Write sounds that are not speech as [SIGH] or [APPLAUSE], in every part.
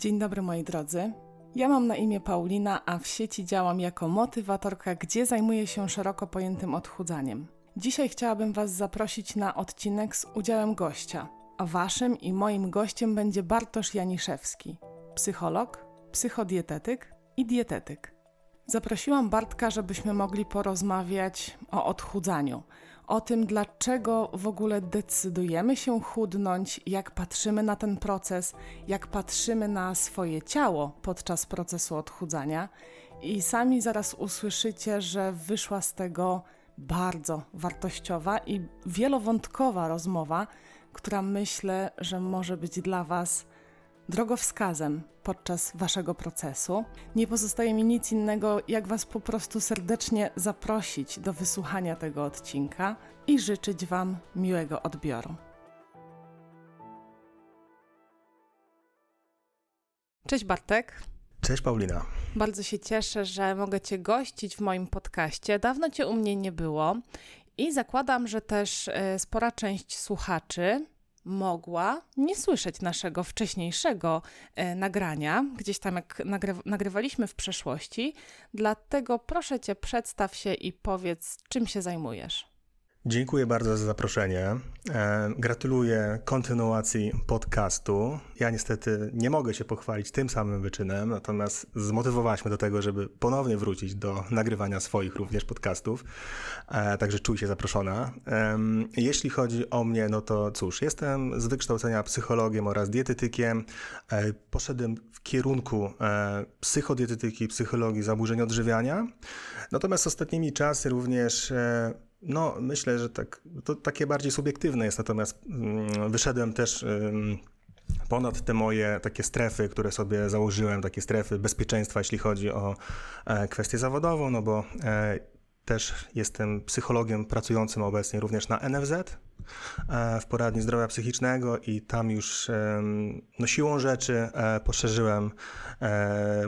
Dzień dobry moi drodzy. Ja mam na imię Paulina, a w sieci działam jako motywatorka, gdzie zajmuję się szeroko pojętym odchudzaniem. Dzisiaj chciałabym Was zaprosić na odcinek z udziałem gościa, a Waszym i moim gościem będzie Bartosz Janiszewski, psycholog, psychodietetyk i dietetyk. Zaprosiłam Bartka, żebyśmy mogli porozmawiać o odchudzaniu, o tym, dlaczego w ogóle decydujemy się chudnąć, jak patrzymy na ten proces, jak patrzymy na swoje ciało podczas procesu odchudzania. I sami zaraz usłyszycie, że wyszła z tego bardzo wartościowa i wielowątkowa rozmowa, która myślę, że może być dla Was drogowskazem podczas Waszego procesu. Nie pozostaje mi nic innego, jak Was po prostu serdecznie zaprosić do wysłuchania tego odcinka i życzyć Wam miłego odbioru. Cześć Bartek. Cześć Paulina. Bardzo się cieszę, że mogę Cię gościć w moim podcaście. Dawno Cię u mnie nie było i zakładam, że też e, spora część słuchaczy mogła nie słyszeć naszego wcześniejszego e, nagrania, gdzieś tam jak nagrywaliśmy w przeszłości. Dlatego proszę cię, przedstaw się i powiedz, czym się zajmujesz. Dziękuję bardzo za zaproszenie. E, gratuluję kontynuacji podcastu. Ja niestety nie mogę się pochwalić tym samym wyczynem, natomiast zmotywowałaś mnie do tego, żeby ponownie wrócić do nagrywania swoich również podcastów. E, także czuj się zaproszona. Jeśli chodzi o mnie, no to cóż, jestem z wykształcenia psychologiem oraz dietetykiem. E, poszedłem w kierunku psychodietetyki, psychologii zaburzeń odżywiania. Natomiast ostatnimi czasy również no, myślę, że tak, to takie bardziej subiektywne jest, natomiast mm, wyszedłem też ponad te moje takie strefy, które sobie założyłem, takie strefy bezpieczeństwa, jeśli chodzi o e, kwestię zawodową, no bo e, też jestem psychologiem pracującym obecnie również na NFZ e, w poradni zdrowia psychicznego i tam już no, siłą rzeczy poszerzyłem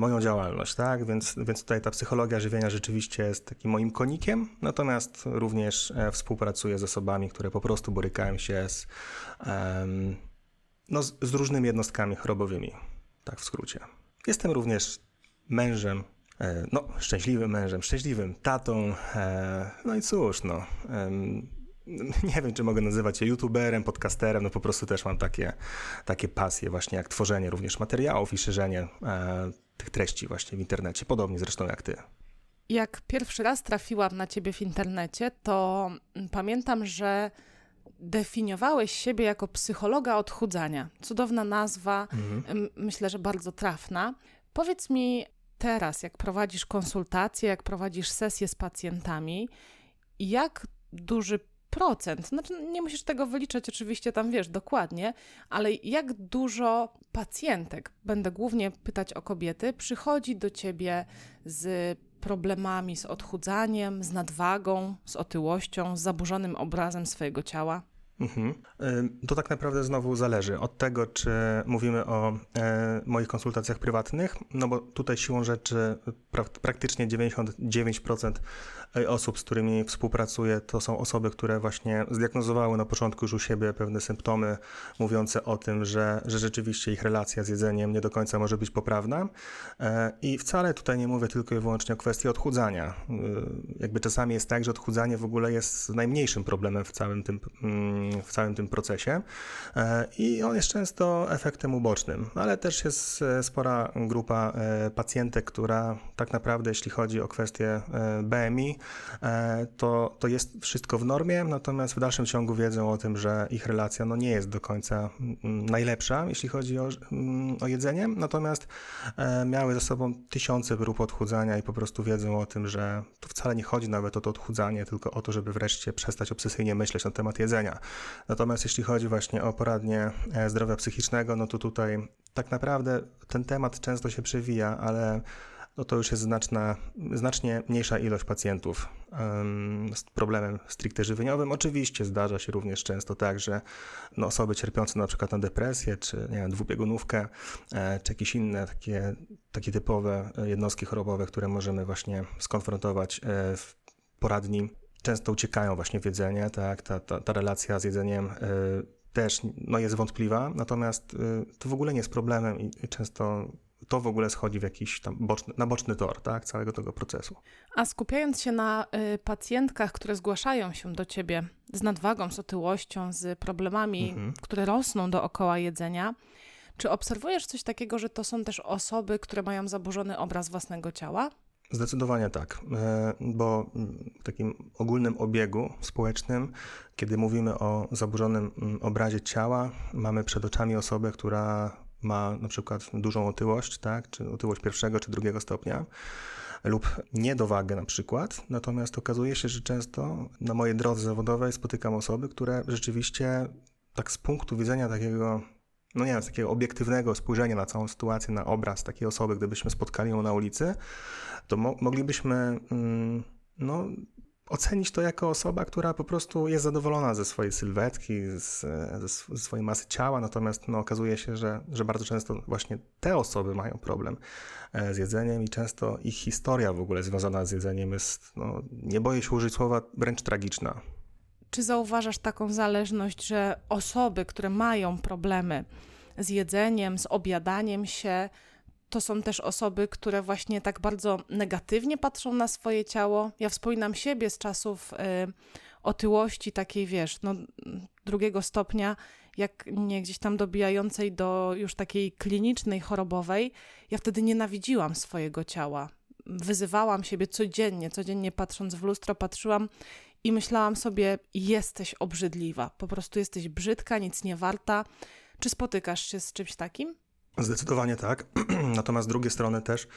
moją działalność, tak? Więc, więc tutaj ta psychologia żywienia rzeczywiście jest takim moim konikiem, natomiast również współpracuję z osobami, które po prostu borykają się z, no, z, z różnymi jednostkami chorobowymi, tak w skrócie. Jestem również mężem E, no, szczęśliwym mężem, szczęśliwym tatą. E, no i cóż, no. [LAUGHS] Nie wiem, czy mogę nazywać się youtuberem, podcasterem, no po prostu też mam takie, takie pasje właśnie jak tworzenie również materiałów i szerzenie e, tych treści właśnie w internecie, podobnie zresztą jak ty. Jak pierwszy raz trafiłam na ciebie w internecie, to pamiętam, że definiowałeś siebie jako psychologa odchudzania. Cudowna nazwa, mhm. myślę, że bardzo trafna. Powiedz mi, teraz, jak prowadzisz konsultacje, jak prowadzisz sesje z pacjentami, jak duży procent, znaczy nie musisz tego wyliczać oczywiście tam, wiesz, dokładnie, ale jak dużo pacjentek, będę głównie pytać o kobiety, przychodzi do ciebie z problemami z odchudzaniem, z nadwagą, z otyłością, z zaburzonym obrazem swojego ciała? Mhm. To tak naprawdę znowu zależy od tego, czy mówimy o e, moich konsultacjach prywatnych, no bo tutaj siłą rzeczy pra praktycznie 99% osób, z którymi współpracuję, to są osoby, które właśnie zdiagnozowały na początku już u siebie pewne symptomy mówiące o tym, że, że rzeczywiście ich relacja z jedzeniem nie do końca może być poprawna. E, I wcale tutaj nie mówię tylko i wyłącznie o kwestii odchudzania. E, jakby czasami jest tak, że odchudzanie w ogóle jest najmniejszym problemem w całym tym mm, w całym tym procesie e, i on jest często efektem ubocznym, ale też jest spora grupa pacjentek, która tak naprawdę, jeśli chodzi o kwestię BMI, to, to jest wszystko w normie, natomiast w dalszym ciągu wiedzą o tym, że ich relacja no, nie jest do końca mm, najlepsza, jeśli chodzi o, mm, o jedzenie, natomiast miały ze sobą tysiące prób odchudzania i po prostu wiedzą o tym, że tu wcale nie chodzi nawet o to odchudzanie, tylko o to, żeby wreszcie przestać obsesyjnie myśleć na temat jedzenia. Natomiast jeśli chodzi właśnie o poradnie e, zdrowia psychicznego, no to tutaj tak naprawdę ten temat często się przewija, ale no to już jest znaczna, znacznie mniejsza ilość pacjentów z problemem stricte żywieniowym. Oczywiście zdarza się również często tak, że no, osoby cierpiące na przykład na depresję, czy nie wiem, dwubiegunówkę, e, czy jakieś inne takie, takie typowe jednostki chorobowe, które możemy właśnie skonfrontować e, w poradni często uciekają właśnie w jedzenie, tak, ta, ta, ta relacja z jedzeniem też no, jest wątpliwa, natomiast to w ogóle nie jest problemem i często to w ogóle schodzi w jakiś tam boczny, na boczny tor tak, całego tego procesu. A skupiając się na y, pacjentkach, które zgłaszają się do ciebie z nadwagą, z otyłością, z problemami, mhm. które rosną dookoła jedzenia, czy obserwujesz coś takiego, że to są też osoby, które mają zaburzony obraz własnego ciała? Zdecydowanie tak, e, bo w takim ogólnym obiegu społecznym, kiedy mówimy o zaburzonym mm, obrazie ciała, mamy przed oczami osobę, która ma na przykład dużą otyłość, tak, czy otyłość pierwszego czy drugiego stopnia, lub niedowagę na przykład. Natomiast okazuje się, że często na mojej drodze zawodowej spotykam osoby, które rzeczywiście tak z punktu widzenia takiego no nie wiem, takiego obiektywnego spojrzenia na całą sytuację, na obraz takiej osoby, gdybyśmy spotkali ją na ulicy, to mo moglibyśmy mm, no, ocenić to jako osoba, która po prostu jest zadowolona ze swojej sylwetki, z, ze swojej masy ciała, natomiast no, okazuje się, że, że bardzo często właśnie te osoby mają problem e, z jedzeniem i często ich historia w ogóle związana z jedzeniem jest, no, nie boję się użyć słowa, wręcz tragiczna. Czy zauważasz taką zależność, że osoby, które mają problemy z jedzeniem, z obiadaniem się, to są też osoby, które właśnie tak bardzo negatywnie patrzą na swoje ciało. Ja wspominam siebie z czasów y, otyłości takiej, wiesz, no, drugiego stopnia, jak nie gdzieś tam dobijającej do już takiej klinicznej, chorobowej. Ja wtedy nienawidziłam swojego ciała. Wyzywałam siebie codziennie, codziennie patrząc w lustro, patrzyłam i myślałam sobie, jesteś obrzydliwa, po prostu jesteś brzydka, nic nie warta. Czy spotykasz się z czymś takim? Zdecydowanie tak. [CLEARS THROAT] Natomiast z drugiej strony też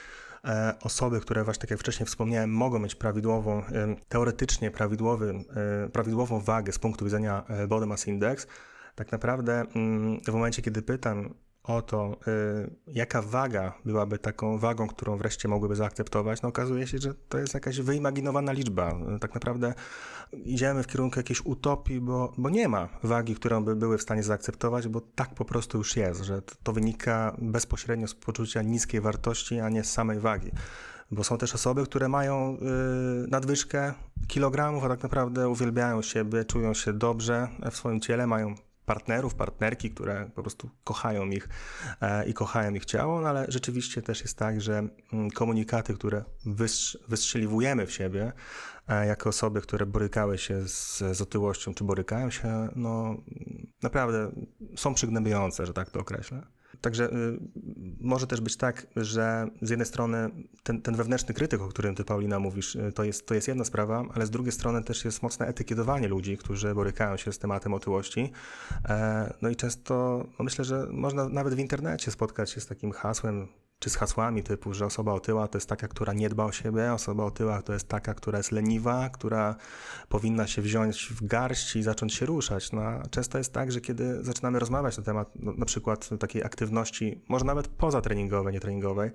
e, osoby, które właśnie tak jak wcześniej wspomniałem, mogą mieć prawidłową, e, teoretycznie prawidłowy, e, prawidłową wagę z punktu widzenia Body Mass Index, tak naprawdę mm, w momencie, kiedy pytam o to, y, jaka waga byłaby taką wagą, którą wreszcie mogłyby zaakceptować, no okazuje się, że to jest jakaś wyimaginowana liczba. Tak naprawdę idziemy w kierunku jakiejś utopii, bo, bo nie ma wagi, którą by były w stanie zaakceptować, bo tak po prostu już jest, że to, wynika bezpośrednio z poczucia niskiej wartości, a nie z samej wagi bo są też osoby, które mają y, nadwyżkę kilogramów, a tak naprawdę uwielbiają siebie, czują się dobrze w swoim ciele, mają partnerów, partnerki, które po prostu kochają ich e, i kochają ich ciało, no ale rzeczywiście też jest tak, że mm, komunikaty, które wystrzeliwujemy w siebie, e, jako osoby, które borykały się z, z otyłością, czy borykają się, no naprawdę są przygnębiające, że tak to określę. Także y, może też być tak, że z jednej strony ten, ten, wewnętrzny krytyk, o którym ty, Paulina, mówisz, y, to jest, to jest jedna sprawa, ale z drugiej strony też jest mocne etykietowanie ludzi, którzy borykają się z tematem otyłości. E, no i często, no myślę, że można nawet w internecie spotkać się z takim hasłem czy z hasłami typu, że osoba otyła to jest taka, która nie dba o siebie, osoba otyła to jest taka, która jest leniwa, która powinna się wziąć w garść i zacząć się ruszać. No, często jest tak, że kiedy zaczynamy rozmawiać na temat no, na przykład takiej aktywności, może nawet pozatreningowej, nietreningowej,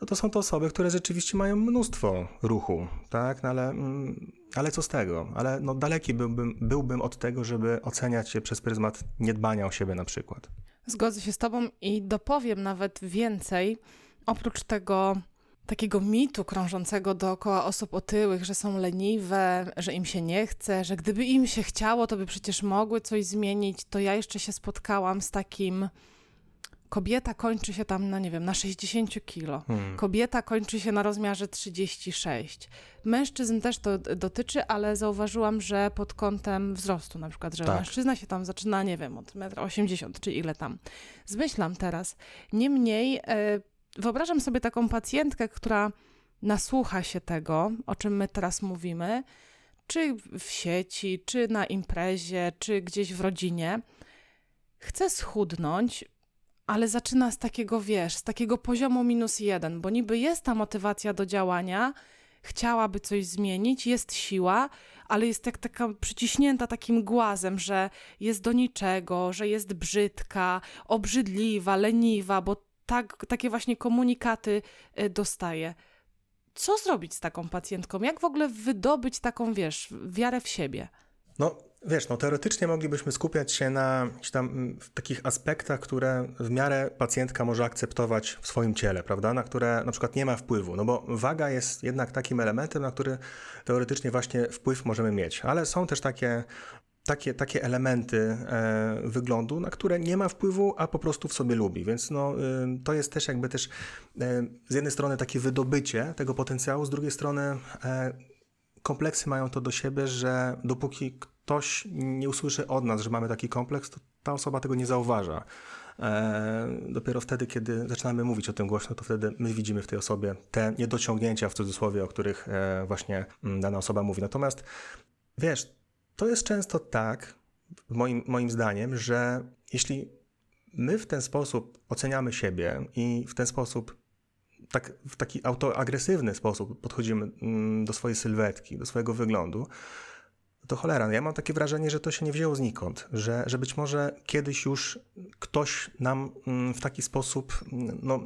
no to są to osoby, które rzeczywiście mają mnóstwo ruchu, tak? No ale, mm, ale co z tego? Ale no daleki byłbym, byłbym od tego, żeby oceniać się przez pryzmat niedbania o siebie na przykład. Zgodzę się z Tobą i dopowiem nawet więcej. Oprócz tego takiego mitu krążącego dookoła osób otyłych, że są leniwe, że im się nie chce, że gdyby im się chciało, to by przecież mogły coś zmienić, to ja jeszcze się spotkałam z takim kobieta kończy się tam na, nie wiem, na 60 kilo. Hmm. Kobieta kończy się na rozmiarze 36. Mężczyzn też to dotyczy, ale zauważyłam, że pod kątem wzrostu na przykład, że tak. mężczyzna się tam zaczyna, nie wiem, od 1,80 m czy ile tam. Zmyślam teraz. Niemniej e, wyobrażam sobie taką pacjentkę, która nasłucha się tego, o czym my teraz mówimy, czy w sieci, czy na imprezie, czy gdzieś w rodzinie, chce schudnąć, ale zaczyna z takiego, wiesz, z takiego poziomu minus jeden, bo niby jest ta motywacja do działania, chciałaby coś zmienić, jest siła, ale jest tak, taka przyciśnięta takim głazem, że jest do niczego, że jest brzydka, obrzydliwa, leniwa, bo tak, takie właśnie komunikaty y, dostaje. Co zrobić z taką pacjentką? Jak w ogóle wydobyć taką, wiesz, wiarę w siebie? No, Wiesz, no teoretycznie moglibyśmy skupiać się na tam, mm, takich aspektach, które w miarę pacjentka może akceptować w swoim ciele, prawda? Na które na przykład nie ma wpływu, no bo waga jest jednak takim elementem, na który teoretycznie właśnie wpływ możemy mieć, ale są też takie takie, takie elementy e, wyglądu, na które nie ma wpływu, a po prostu w sobie lubi. Więc no, y, to jest też jakby też e, z jednej strony takie wydobycie tego potencjału, z drugiej strony e, kompleksy mają to do siebie, że dopóki ktoś nie usłyszy od nas, że mamy taki kompleks, to ta osoba tego nie zauważa. E, dopiero wtedy, kiedy zaczynamy mówić o tym głośno, to wtedy my widzimy w tej osobie te niedociągnięcia w cudzysłowie, o których e, właśnie mm, dana osoba mówi. Natomiast wiesz, to jest często tak, moim, moim zdaniem, że jeśli my w ten sposób oceniamy siebie i w ten sposób tak, w taki autoagresywny sposób podchodzimy mm, do swojej sylwetki, do swojego wyglądu, to cholera, ja mam takie wrażenie, że to się nie wzięło znikąd, że, że być może kiedyś już ktoś nam mm, w taki sposób, mm, no,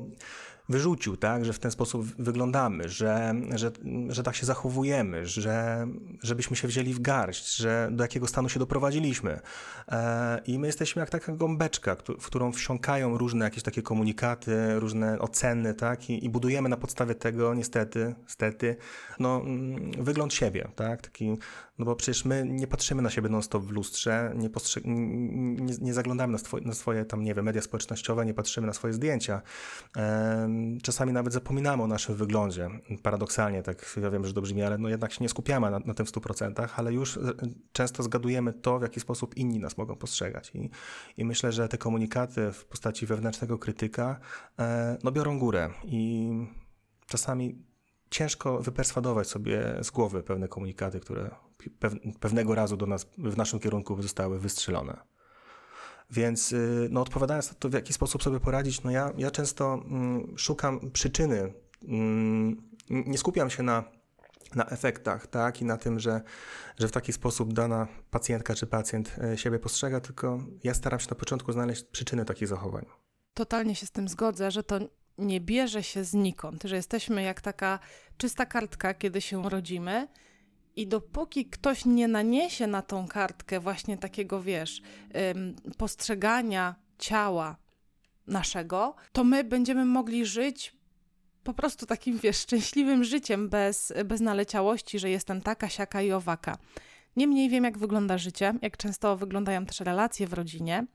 wyrzucił, tak, że w ten sposób wyglądamy, że, że, że tak się zachowujemy, że, żebyśmy się wzięli w garść, że do jakiego stanu się doprowadziliśmy. E, I my jesteśmy jak taka gąbeczka, w którą wsiąkają różne jakieś takie komunikaty, różne oceny, tak, i, i budujemy na podstawie tego niestety, stety, no, mm, wygląd siebie, tak, taki, no bo przecież my nie patrzymy na siebie non-stop w lustrze, nie, nie, nie zaglądamy na, swoje, na swoje tam, nie wiem, media społecznościowe, nie patrzymy na swoje zdjęcia. E, czasami nawet zapominamy o naszym wyglądzie. Paradoksalnie, tak ja wiem, że to brzmi, ale no jednak się nie skupiamy na, na tym w 100%, ale już e, często zgadujemy to, w jaki sposób inni nas mogą postrzegać. I, i myślę, że te komunikaty w postaci wewnętrznego krytyka e, no biorą górę i czasami ciężko wyperswadować sobie z głowy pewne komunikaty, które pewnego razu do nas, w naszym kierunku zostały wystrzelone. Więc y, no, odpowiadając na to, w jaki sposób sobie poradzić, no ja, ja często mm, szukam przyczyny. Mm, nie skupiam się na, na efektach, tak, i na tym, że, że w taki sposób dana pacjentka czy pacjent e, siebie postrzega, tylko ja staram się na początku znaleźć przyczyny takich zachowań. Totalnie się z tym zgodzę, że to nie bierze się znikąd, że jesteśmy jak taka czysta kartka, kiedy się rodzimy i dopóki ktoś nie naniesie na tą kartkę właśnie takiego, wiesz, postrzegania ciała naszego, to my będziemy mogli żyć po prostu takim, wiesz, szczęśliwym życiem bez, bez naleciałości, że jestem taka, siaka i owaka. Niemniej wiem, jak wygląda życie, jak często wyglądają też relacje w rodzinie.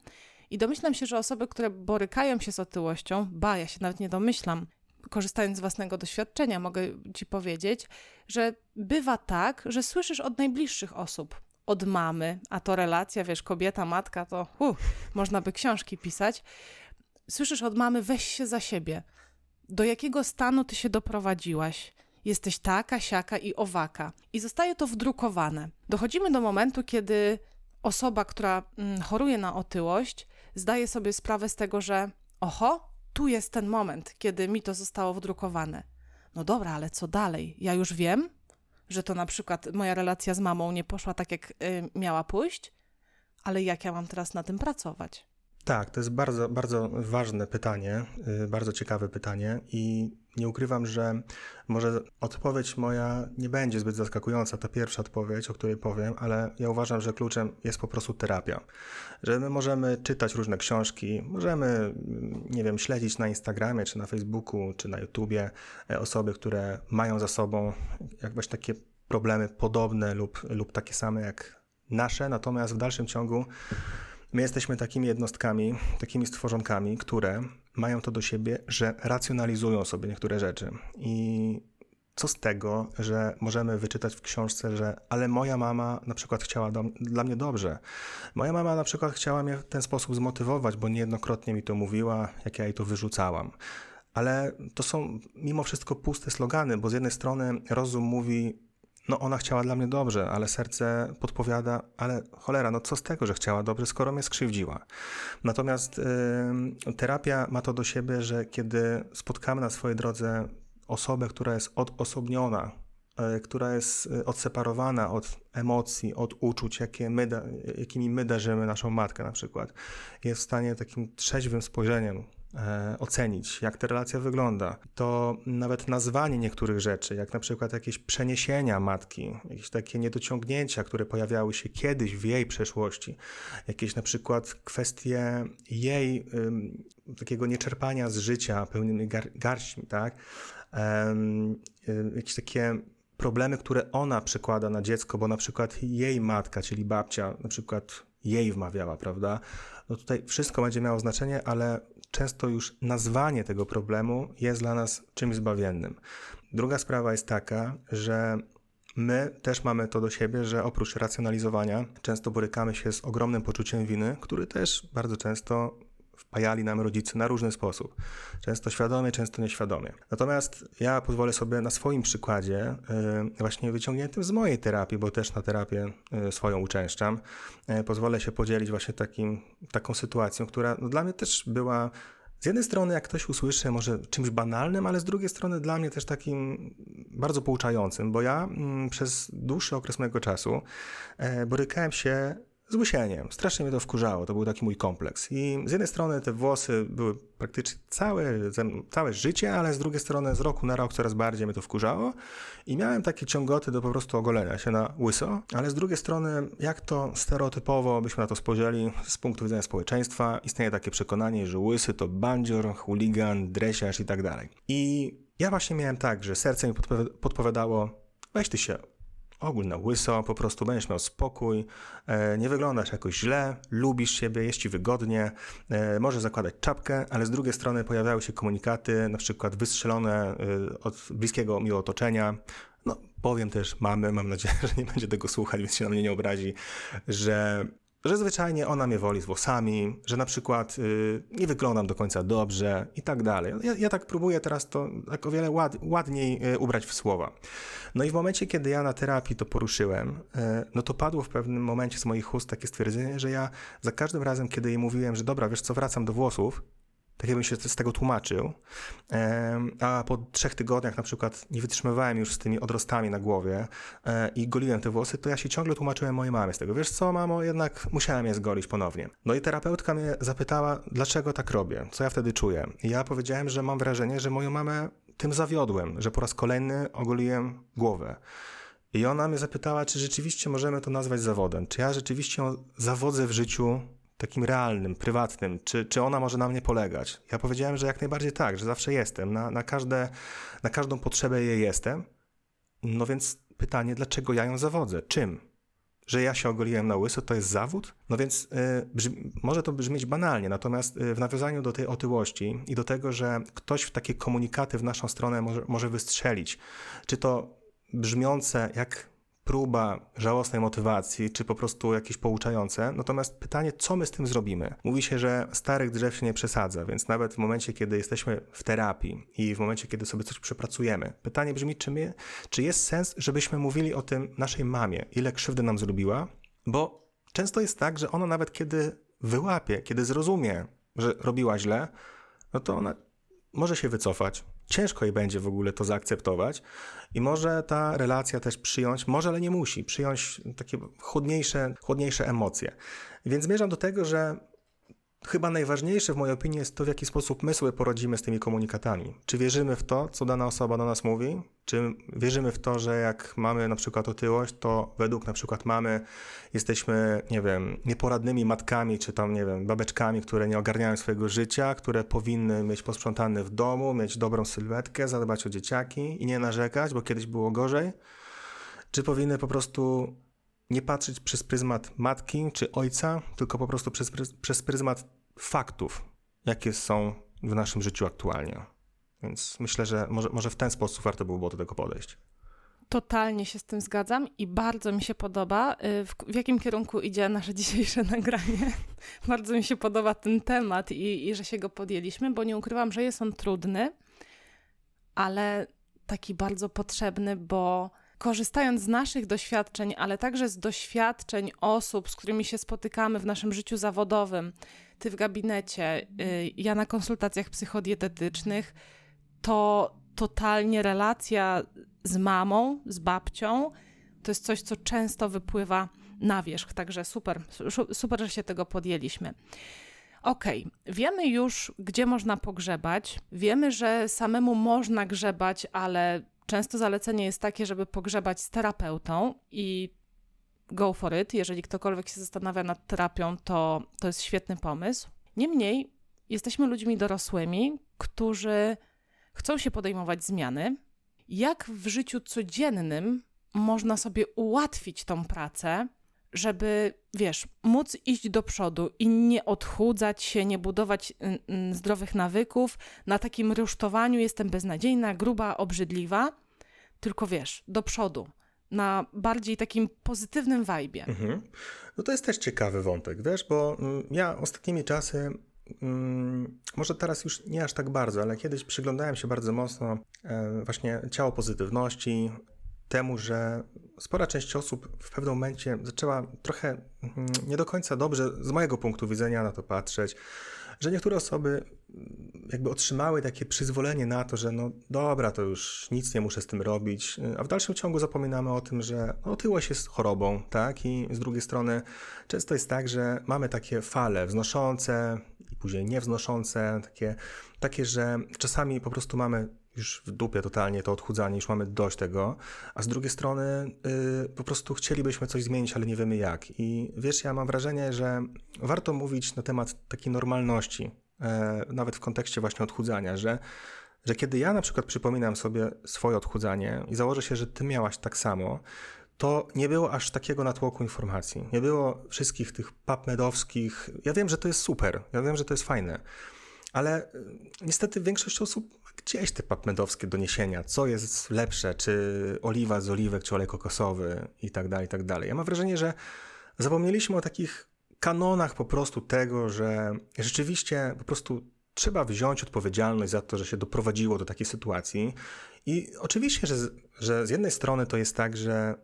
I domyślam się, że osoby, które borykają się z otyłością, ba, ja się nawet nie domyślam, korzystając z własnego doświadczenia, mogę ci powiedzieć, że bywa tak, że słyszysz od najbliższych osób, od mamy, a to relacja, wiesz, kobieta, matka, to uh, można by książki pisać. Słyszysz od mamy, weź się za siebie. Do jakiego stanu ty się doprowadziłaś? Jesteś taka, siaka i owaka. I zostaje to wdrukowane. Dochodzimy do momentu, kiedy osoba, która mm, choruje na otyłość, zdaje sobie sprawę z tego, że oho, tu jest ten moment, kiedy mi to zostało wdrukowane. No dobra, ale co dalej? Ja już wiem, że to na przykład moja relacja z mamą nie poszła tak, jak y, miała pójść, ale jak ja mam teraz na tym pracować? Tak, to jest bardzo, bardzo ważne pytanie, y, bardzo ciekawe pytanie i nie ukrywam, że może odpowiedź moja nie będzie zbyt zaskakująca, ta pierwsza odpowiedź, o której powiem, ale ja uważam, że kluczem jest po prostu terapia. Że my możemy czytać różne książki, możemy, nie wiem, śledzić na Instagramie, czy na Facebooku, czy na YouTubie e, osoby, które mają za sobą jakieś takie problemy podobne lub, lub takie same jak nasze, natomiast w dalszym ciągu My jesteśmy takimi jednostkami, takimi stworzonkami, które mają to do siebie, że racjonalizują sobie niektóre rzeczy. I co z tego, że możemy wyczytać w książce, że ale moja mama na przykład chciała do, dla mnie dobrze. Moja mama na przykład chciała mnie w ten sposób zmotywować, bo niejednokrotnie mi to mówiła, jak ja jej to wyrzucałam. Ale to są mimo wszystko puste slogany, bo z jednej strony rozum mówi, no ona chciała dla mnie dobrze, ale serce podpowiada, ale cholera, no co z tego, że chciała dobrze, skoro mnie skrzywdziła. Natomiast y, terapia ma to do siebie, że kiedy spotkamy na swojej drodze osobę, która jest odosobniona, y, która jest y, odseparowana od emocji, od uczuć, jakie my, jakimi my darzymy naszą matkę na przykład, jest w stanie takim trzeźwym spojrzeniem E, ocenić, jak ta relacja wygląda, to nawet nazwanie niektórych rzeczy, jak na przykład jakieś przeniesienia matki, jakieś takie niedociągnięcia, które pojawiały się kiedyś w jej przeszłości, jakieś na przykład kwestie jej takiego nieczerpania z życia pełnymi gar tak? jakieś takie problemy, które ona przekłada na dziecko, bo na przykład jej matka, czyli babcia, na przykład jej wmawiała, prawda? No tutaj wszystko będzie miało znaczenie, ale często już nazwanie tego problemu jest dla nas czymś zbawiennym. Druga sprawa jest taka, że My też mamy to do siebie, że oprócz racjonalizowania często borykamy się z ogromnym poczuciem winy, który też bardzo często wpajali nam rodzice na różny sposób. Często świadomie, często nieświadomie. Natomiast ja pozwolę sobie na swoim przykładzie, y, właśnie wyciągniętym z mojej terapii, bo też na terapię y, swoją uczęszczam, y, pozwolę się podzielić właśnie takim, taką sytuacją, która no, dla mnie też była z jednej strony, jak ktoś usłyszy, może czymś banalnym, ale z drugiej strony dla mnie też takim bardzo pouczającym, bo ja mm, przez dłuższy okres mojego czasu e, borykałem się z łysieniem. Strasznie mnie to wkurzało, to był taki mój kompleks. I z jednej strony te włosy były praktycznie całe, całe życie, ale z drugiej strony z roku na rok coraz bardziej mnie to wkurzało i miałem takie ciągoty do po prostu ogolenia się na łyso, ale z drugiej strony, jak to stereotypowo byśmy na to spojrzeli z punktu widzenia społeczeństwa, istnieje takie przekonanie, że łysy to bandzior, chuligan, dresiarz i tak dalej. I ja właśnie miałem tak, że serce mi podpowiadało, weź ty się ogólna łyso, po prostu będziesz miał spokój, e, nie wyglądasz jakoś źle, lubisz siebie, jest ci wygodnie, e, możesz zakładać czapkę, ale z drugiej strony pojawiały się komunikaty, na przykład wystrzelone e, od bliskiego mi otoczenia, no, powiem też mamy, mam nadzieję, [LAUGHS] że nie będzie tego słuchać, więc się na mnie nie obrazi, że że zwyczajnie ona mnie woli z włosami, że na przykład y, nie wyglądam do końca dobrze i tak dalej. Ja, ja tak próbuję teraz to tak o wiele ład, ładniej y, ubrać w słowa. No i w momencie, kiedy ja na terapii to poruszyłem, y, no to padło w pewnym momencie z moich ust takie stwierdzenie, że ja za każdym razem, kiedy jej mówiłem, że dobra, wiesz co, wracam do włosów, tak jakbym się z tego tłumaczył. A po trzech tygodniach na przykład nie wytrzymywałem już z tymi odrostami na głowie e, i goliłem te włosy, to ja się ciągle tłumaczyłem mojej mamie z tego. Wiesz co, mamo, jednak musiałem je zgolić ponownie. No i terapeutka mnie zapytała, dlaczego tak robię, co ja wtedy czuję. I ja powiedziałem, że mam wrażenie, że moją mamę tym zawiodłem, że po raz kolejny ogoliłem głowę. I ona mnie zapytała, czy rzeczywiście możemy to nazwać zawodem, czy ja rzeczywiście zawodzę w życiu takim realnym, prywatnym, czy, czy ona może na mnie polegać? Ja powiedziałem, że jak najbardziej tak, że zawsze jestem, na, na, każde, na każdą potrzebę jej jestem. No więc pytanie, dlaczego ja ją zawodzę? Czym? Że ja się ogoliłem na łyso, to jest zawód? No więc y, brzmi, może to brzmieć banalnie, natomiast y, w nawiązaniu do tej otyłości i do tego, że ktoś w takie komunikaty w naszą stronę może, może wystrzelić, czy to brzmiące jak próba żałosnej motywacji, czy po prostu jakieś pouczające. Natomiast pytanie, co my z tym zrobimy? Mówi się, że starych drzew się nie przesadza, więc nawet w momencie, kiedy jesteśmy w terapii i w momencie, kiedy sobie coś przepracujemy, pytanie brzmi, czy, my, czy jest sens, żebyśmy mówili o tym naszej mamie, ile krzywdy nam zrobiła? Bo często jest tak, że ona nawet kiedy wyłapie, kiedy zrozumie, że robiła źle, no to ona może się wycofać, ciężko jej będzie w ogóle to zaakceptować i może ta relacja też przyjąć, może, ale nie musi, przyjąć takie chłodniejsze, chłodniejsze emocje. Więc zmierzam do tego, że Chyba najważniejsze w mojej opinii jest to, w jaki sposób my sobie poradzimy z tymi komunikatami. Czy wierzymy w to, co dana osoba do nas mówi? Czy wierzymy w to, że jak mamy na przykład otyłość, to według na przykład mamy jesteśmy, nie wiem, nieporadnymi matkami, czy tam, nie wiem, babeczkami, które nie ogarniają swojego życia, które powinny mieć posprzątane w domu, mieć dobrą sylwetkę, zadbać o dzieciaki i nie narzekać, bo kiedyś było gorzej? Czy powinny po prostu nie patrzeć przez pryzmat matki czy ojca, tylko po prostu przez, przez pryzmat faktów, jakie są w naszym życiu aktualnie. Więc myślę, że może, może w ten sposób warto byłoby do tego podejść. Totalnie się z tym zgadzam i bardzo mi się podoba, y, w, w jakim kierunku idzie nasze [LAUGHS] dzisiejsze nagranie. [LAUGHS] bardzo mi się podoba ten temat i, i że się go podjęliśmy, bo nie ukrywam, że jest on trudny, ale taki bardzo potrzebny, bo korzystając z naszych doświadczeń, ale także z doświadczeń osób, z którymi się spotykamy w naszym życiu zawodowym, ty w gabinecie, y, ja na konsultacjach psychodietetycznych, to totalnie relacja z mamą, z babcią, to jest coś, co często wypływa na wierzch. Także super, super, że się tego podjęliśmy. Okay. wiemy już, gdzie można pogrzebać. Wiemy, że samemu można grzebać, ale często zalecenie jest takie, żeby pogrzebać z terapeutą i go for it. Jeżeli ktokolwiek się zastanawia nad terapią, to to jest świetny pomysł. Niemniej jesteśmy ludźmi dorosłymi, którzy chcą się podejmować zmiany Jak w życiu codziennym można sobie ułatwić tą pracę, żeby, wiesz, móc iść do przodu i nie odchudzać się, nie budować y, y, zdrowych nawyków na takim rusztowaniu, jestem beznadziejna, gruba, obrzydliwa, tylko wiesz, do przodu, na bardziej takim pozytywnym wajbie. Mhm. No to jest też ciekawy wątek, wiesz, bo mm, ja ostatnimi czasy mm, może teraz już nie aż tak bardzo, ale kiedyś przyglądałem się bardzo mocno e, właśnie ciało pozytywności, temu, że spora część osób w pewnym momencie zaczęła trochę mm, nie do końca dobrze z mojego punktu widzenia na to patrzeć, że niektóre osoby mm, jakby otrzymały takie przyzwolenie na to, że no dobra, to już nic nie muszę z tym robić, a w dalszym ciągu zapominamy o tym, że no, otyłość jest chorobą, tak? I z drugiej strony często jest tak, że mamy takie fale wznoszące i później niewznoszące, takie, takie że czasami po prostu mamy już w dupie totalnie to odchudzanie, już mamy dość tego, a z drugiej strony yy, po prostu chcielibyśmy coś zmienić, ale nie wiemy jak. I wiesz, ja mam wrażenie, że warto mówić na temat takiej normalności, yy, nawet w kontekście właśnie odchudzania, że, że kiedy ja na przykład przypominam sobie swoje odchudzanie i założę się, że ty miałaś tak samo, to nie było aż takiego natłoku informacji. Nie było wszystkich tych papmedowskich. Ja wiem, że to jest super, ja wiem, że to jest fajne, ale y, niestety większość osób gdzieś te papmedowskie doniesienia, co jest lepsze, czy oliwa z oliwek, czy olej kokosowy i tak dalej, i tak dalej. Ja mam wrażenie, że zapomnieliśmy o takich kanonach po prostu tego, że rzeczywiście po prostu trzeba wziąć odpowiedzialność za to, że się doprowadziło do takiej sytuacji. I oczywiście, że, że z jednej strony to jest tak, że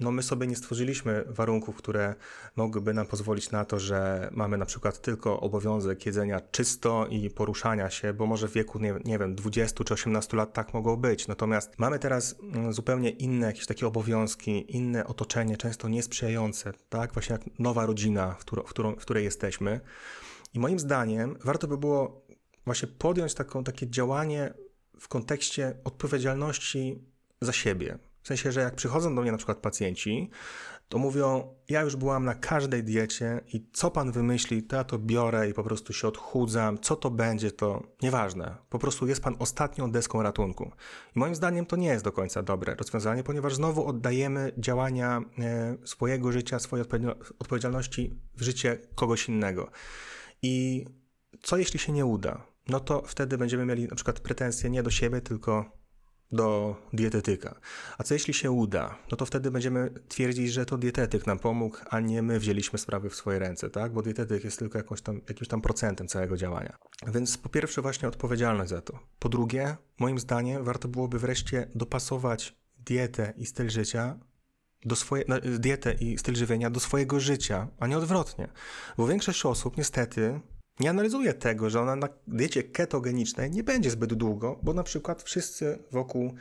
no my sobie nie stworzyliśmy warunków, które mogłyby nam pozwolić na to, że mamy na przykład tylko obowiązek jedzenia czysto i poruszania się, bo może w wieku, nie, nie wiem, 20 czy 18 lat tak mogło być. Natomiast mamy teraz mm, zupełnie inne jakieś takie obowiązki, inne otoczenie, często niesprzyjające, tak? Właśnie jak nowa rodzina, w, którą, w, którą, w której jesteśmy. I moim zdaniem warto by było właśnie podjąć taką, takie działanie w kontekście odpowiedzialności za siebie, w sensie, że jak przychodzą do mnie na przykład pacjenci, to mówią, ja już byłam na każdej diecie i co pan wymyśli, to ja to biorę i po prostu się odchudzam, co to będzie, to nieważne. Po prostu jest pan ostatnią deską ratunku. I moim zdaniem to nie jest do końca dobre rozwiązanie, ponieważ znowu oddajemy działania e, swojego życia, swojej odpowiedzialności w życie kogoś innego. I co jeśli się nie uda? No to wtedy będziemy mieli na przykład pretensje nie do siebie, tylko do dietetyka. A co jeśli się uda? No to wtedy będziemy twierdzić, że to dietetyk nam pomógł, a nie my wzięliśmy sprawy w swoje ręce, tak? Bo dietetyk jest tylko jakąś tam, jakimś tam procentem całego działania. Więc po pierwsze właśnie odpowiedzialność za to. Po drugie, moim zdaniem warto byłoby wreszcie dopasować dietę i styl życia do swoje, no, dietę i styl żywienia do swojego życia, a nie odwrotnie. Bo większość osób niestety nie analizuje tego, że ona na diecie ketogenicznej nie będzie zbyt długo, bo na przykład wszyscy wokół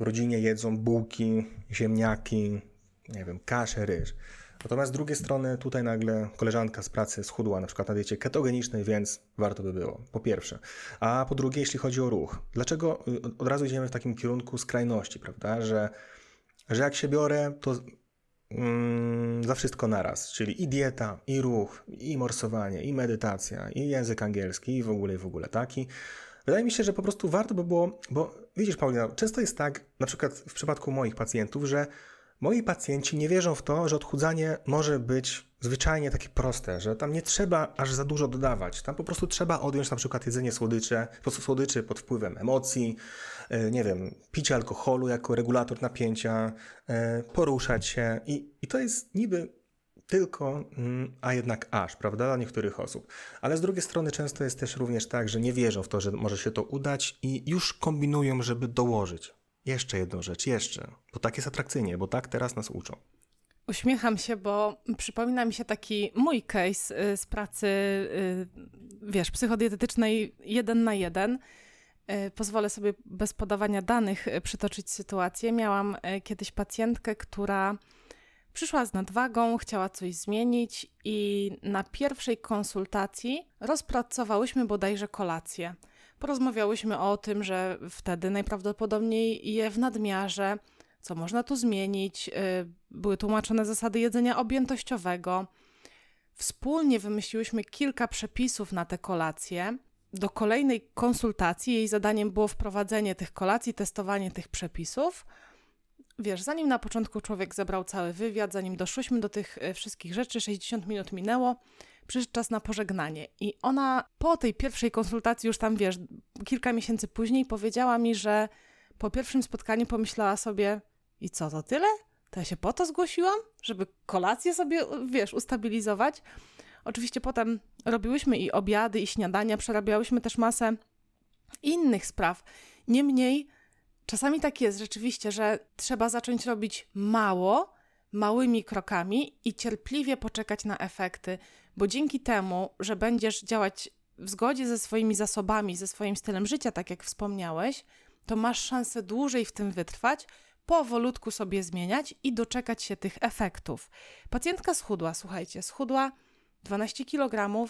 w rodzinie jedzą bułki, ziemniaki, nie wiem, kaszę, ryż. Natomiast z drugiej strony tutaj nagle koleżanka z pracy schudła na przykład na diecie ketogenicznej, więc warto by było, po pierwsze. A po drugie, jeśli chodzi o ruch. Dlaczego y, od razu idziemy w takim kierunku skrajności, prawda? Że, że jak się biorę, to mm, za wszystko naraz, czyli i dieta, i ruch, i morsowanie, i medytacja, i język angielski, i w ogóle, i w ogóle taki. Wydaje mi się, że po prostu warto by było, bo widzisz, Paulina, często jest tak, na przykład w przypadku moich pacjentów, że moi pacjenci nie wierzą w to, że odchudzanie może być zwyczajnie takie proste, że tam nie trzeba aż za dużo dodawać. Tam po prostu trzeba odjąć na przykład jedzenie słodycze, słodyczy pod wpływem emocji, e, nie wiem, picie alkoholu jako regulator napięcia, e, poruszać się i, i to jest niby tylko, mm, a jednak aż, prawda, dla niektórych osób. Ale z drugiej strony często jest też również tak, że nie wierzą w to, że może się to udać i już kombinują, żeby dołożyć. Jeszcze jedną rzecz, jeszcze, bo tak jest atrakcyjnie, bo tak teraz nas uczą. Uśmiecham się, bo przypomina mi się taki mój case y, z pracy, y, wiesz, psychodietetycznej jeden na jeden. Y, pozwolę sobie bez podawania danych przytoczyć sytuację. Miałam kiedyś pacjentkę, która przyszła z nadwagą, chciała coś zmienić i na pierwszej konsultacji rozpracowałyśmy bodajże kolację. Porozmawiałyśmy o tym, że wtedy najprawdopodobniej je w nadmiarze, co można tu zmienić. Y, były tłumaczone zasady jedzenia objętościowego. Wspólnie wymyśliłyśmy kilka przepisów na te kolacje. do kolejnej konsultacji. Jej zadaniem było wprowadzenie tych kolacji, testowanie tych przepisów. Wiesz, zanim na początku człowiek zebrał cały wywiad, zanim doszłyśmy do tych e, wszystkich rzeczy, 60 minut minęło, przyszedł czas na pożegnanie. I ona po tej pierwszej konsultacji, już tam wiesz, kilka miesięcy później, powiedziała mi, że po pierwszym spotkaniu pomyślała sobie: I co, to tyle? To ja się po to zgłosiłam, żeby kolację sobie, wiesz, ustabilizować. Oczywiście potem robiłyśmy i obiady, i śniadania, przerabiałyśmy też masę innych spraw. Niemniej, czasami tak jest rzeczywiście, że trzeba zacząć robić mało, małymi krokami i cierpliwie poczekać na efekty, bo dzięki temu, że będziesz działać w zgodzie ze swoimi zasobami, ze swoim stylem życia, tak jak wspomniałeś, to masz szansę dłużej w tym wytrwać, powolutku sobie zmieniać i doczekać się tych efektów. Pacjentka schudła, słuchajcie, schudła 12 kg,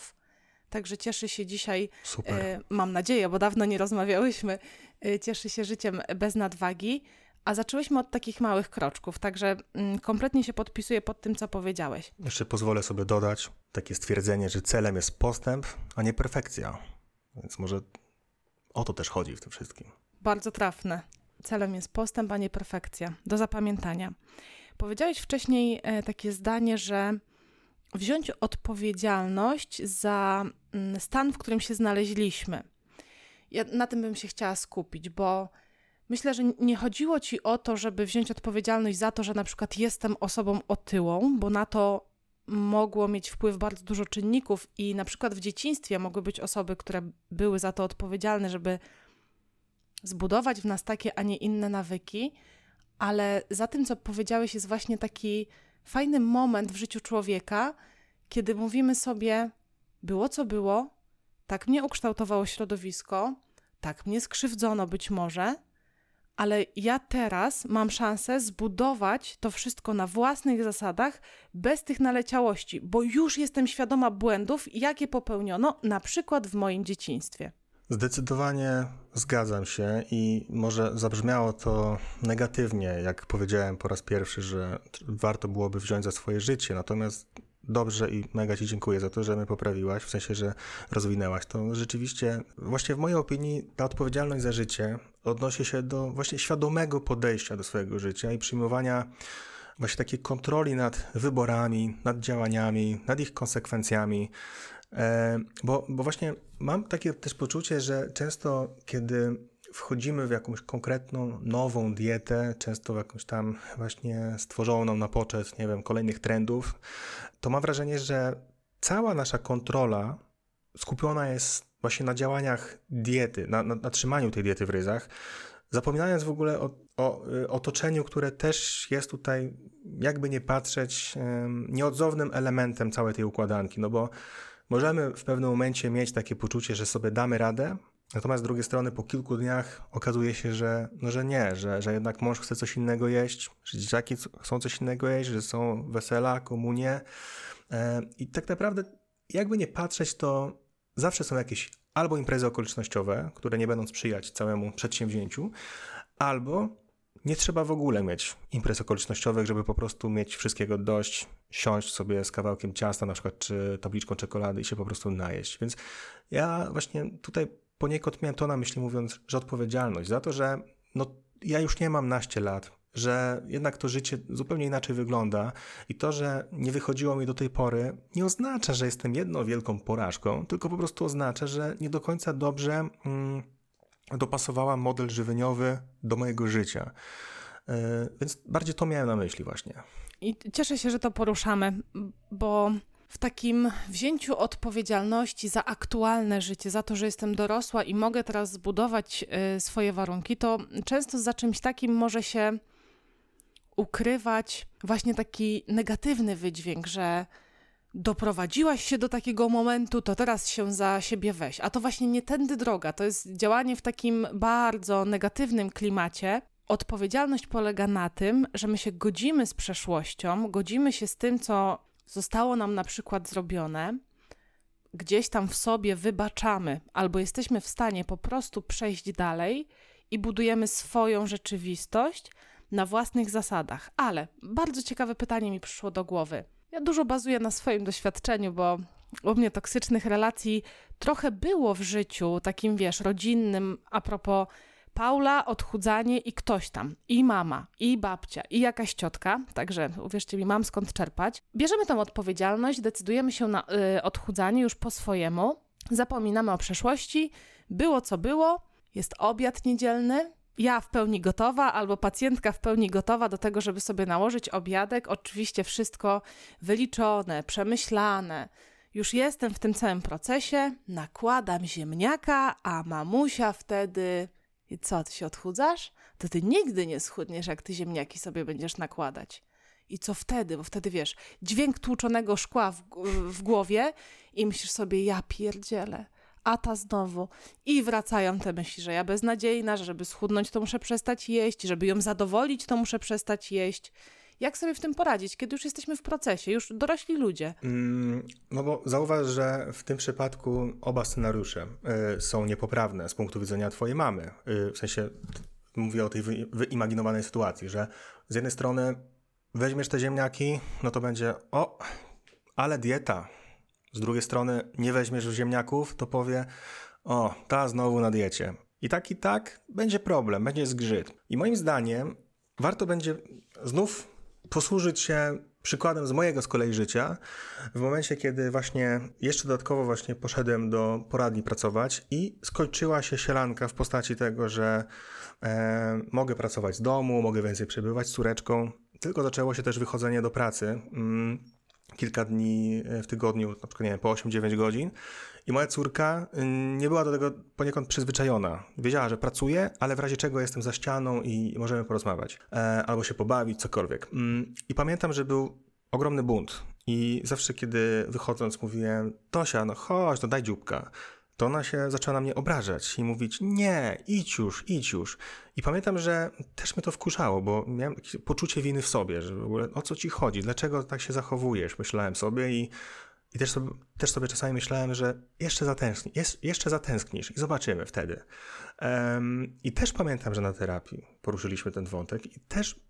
także cieszy się dzisiaj, Super. mam nadzieję, bo dawno nie rozmawiałyśmy, e, cieszy się życiem bez nadwagi, a zaczęłyśmy od takich małych kroczków, także mm, kompletnie się podpisuję pod tym, co powiedziałeś. Jeszcze pozwolę sobie dodać takie stwierdzenie, że celem jest postęp, a nie perfekcja. Więc może o to też chodzi w tym wszystkim. Bardzo trafne. Celem jest postęp, a nie perfekcja. Do zapamiętania. Powiedziałeś wcześniej e, takie zdanie, że wziąć odpowiedzialność za mm, stan, w którym się znaleźliśmy. Ja na tym bym się chciała skupić, bo myślę, że nie chodziło ci o to, żeby wziąć odpowiedzialność za to, że na przykład jestem osobą otyłą, bo na to mogło mieć wpływ bardzo dużo czynników i na przykład w dzieciństwie mogły być osoby, które były za to odpowiedzialne, żeby zbudować w nas takie, a nie inne nawyki, ale za tym, co powiedziałeś, jest właśnie taki fajny moment w życiu człowieka, kiedy mówimy sobie: było co było, tak mnie ukształtowało środowisko, tak mnie skrzywdzono być może, ale ja teraz mam szansę zbudować to wszystko na własnych zasadach, bez tych naleciałości, bo już jestem świadoma błędów, jakie popełniono, na przykład w moim dzieciństwie. Zdecydowanie zgadzam się i może zabrzmiało to negatywnie, jak powiedziałem po raz pierwszy, że warto byłoby wziąć za swoje życie, natomiast dobrze i mega Ci dziękuję za to, że mnie poprawiłaś, w sensie, że rozwinęłaś to. Rzeczywiście, właśnie w mojej opinii ta odpowiedzialność za życie odnosi się do właśnie świadomego podejścia do swojego życia i przyjmowania właśnie takiej kontroli nad wyborami, nad działaniami, nad ich konsekwencjami, bo, bo właśnie mam takie też poczucie, że często kiedy wchodzimy w jakąś konkretną, nową dietę, często w jakąś tam właśnie stworzoną na poczet, nie wiem, kolejnych trendów, to mam wrażenie, że cała nasza kontrola skupiona jest właśnie na działaniach diety, na, na, na trzymaniu tej diety w ryzach, zapominając w ogóle o, o y, otoczeniu, które też jest tutaj, jakby nie patrzeć, nieodzownym elementem całej tej układanki, no bo Możemy w pewnym momencie mieć takie poczucie, że sobie damy radę, natomiast z drugiej strony po kilku dniach okazuje się, że, no, że nie, że, że jednak mąż chce coś innego jeść, że dzieciaki chcą coś innego jeść, że są wesela, komunie. E, I tak naprawdę, jakby nie patrzeć, to zawsze są jakieś albo imprezy okolicznościowe, które nie będą sprzyjać całemu przedsięwzięciu, albo nie trzeba w ogóle mieć imprez okolicznościowych, żeby po prostu mieć wszystkiego dość, siąść sobie z kawałkiem ciasta na przykład, czy tabliczką czekolady i się po prostu najeść. Więc ja właśnie tutaj poniekąd miałem to na myśli mówiąc, że odpowiedzialność za to, że no, ja już nie mam naście lat, że jednak to życie zupełnie inaczej wygląda i to, że nie wychodziło mi do tej pory, nie oznacza, że jestem jedną wielką porażką, tylko po prostu oznacza, że nie do końca dobrze... Mm, dopasowała model żywieniowy do mojego życia. E, więc bardziej to miałem na myśli właśnie. I cieszę się, że to poruszamy, bo w takim wzięciu odpowiedzialności za aktualne życie, za to, że jestem dorosła i mogę teraz zbudować e, swoje warunki, to często za czymś takim może się ukrywać właśnie taki negatywny wydźwięk, że doprowadziłaś się do takiego momentu, to teraz się za siebie weź. A to właśnie nie tędy droga, to jest działanie w takim bardzo negatywnym klimacie. Odpowiedzialność polega na tym, że my się godzimy z przeszłością, godzimy się z tym, co zostało nam na przykład zrobione, gdzieś tam w sobie wybaczamy, albo jesteśmy w stanie po prostu przejść dalej i budujemy swoją rzeczywistość na własnych zasadach. Ale bardzo ciekawe pytanie mi przyszło do głowy ja dużo bazuję na swoim doświadczeniu, bo u mnie toksycznych relacji trochę było w życiu takim, wiesz, rodzinnym, a propos Paula, odchudzanie i ktoś tam, i mama, i babcia, i jakaś ciotka, także uwierzcie mi, mam skąd czerpać. Bierzemy tą odpowiedzialność, decydujemy się na y, odchudzanie już po swojemu, zapominamy o przeszłości, było co było, jest obiad niedzielny, ja w pełni gotowa, albo pacjentka w pełni gotowa do tego, żeby sobie nałożyć obiadek. Oczywiście wszystko wyliczone, przemyślane. Już jestem w tym całym procesie, nakładam ziemniaka, a mamusia wtedy. I co, ty się odchudzasz? To ty nigdy nie schudniesz, jak ty ziemniaki sobie będziesz nakładać. I co wtedy? Bo wtedy wiesz, dźwięk tłuczonego szkła w, w głowie i myślisz sobie, ja pierdzielę a ta znowu. I wracają te myśli, że ja beznadziejna, że żeby schudnąć, to muszę przestać jeść, żeby ją zadowolić, to muszę przestać jeść. Jak sobie w tym poradzić, kiedy już jesteśmy w procesie, już dorośli ludzie? Mm, no bo zauważ, że w tym przypadku oba scenariusze y, są niepoprawne z punktu widzenia twojej mamy. Y, w sensie mówię o tej wy, wyimaginowanej sytuacji, że z jednej strony weźmiesz te ziemniaki, no to będzie o, ale dieta, z drugiej strony nie weźmiesz ziemniaków, to powie, o, ta znowu na diecie. I tak i tak będzie problem, będzie zgrzyt. I moim zdaniem warto będzie znów posłużyć się przykładem z mojego z kolei życia, w momencie, kiedy właśnie jeszcze dodatkowo właśnie poszedłem do poradni pracować i skończyła się sielanka w postaci tego, że e, mogę pracować z domu, mogę więcej przebywać z córeczką, tylko zaczęło się też wychodzenie do pracy. Mm kilka dni e, w tygodniu, na przykład nie wiem, po 8-9 godzin. I moja córka y, nie była do tego poniekąd przyzwyczajona. Wiedziała, że pracuje, ale w razie czego jestem za ścianą i możemy porozmawiać. E, albo się pobawić, cokolwiek. Mm, I pamiętam, że był ogromny bunt. I zawsze, kiedy wychodząc, mówiłem: Tosia, no chodź, no daj dzióbka to ona się zaczęła na mnie obrażać i mówić: Nie, idź już, idź już. I pamiętam, że też mnie to wkurzało, bo miałem poczucie winy w sobie, że w ogóle o co ci chodzi, dlaczego tak się zachowujesz, myślałem sobie i, i też, sobie, też sobie czasami myślałem, że jeszcze, zatęskni, jeszcze zatęsknisz i zobaczymy wtedy. Um, I też pamiętam, że na terapii poruszyliśmy ten wątek i też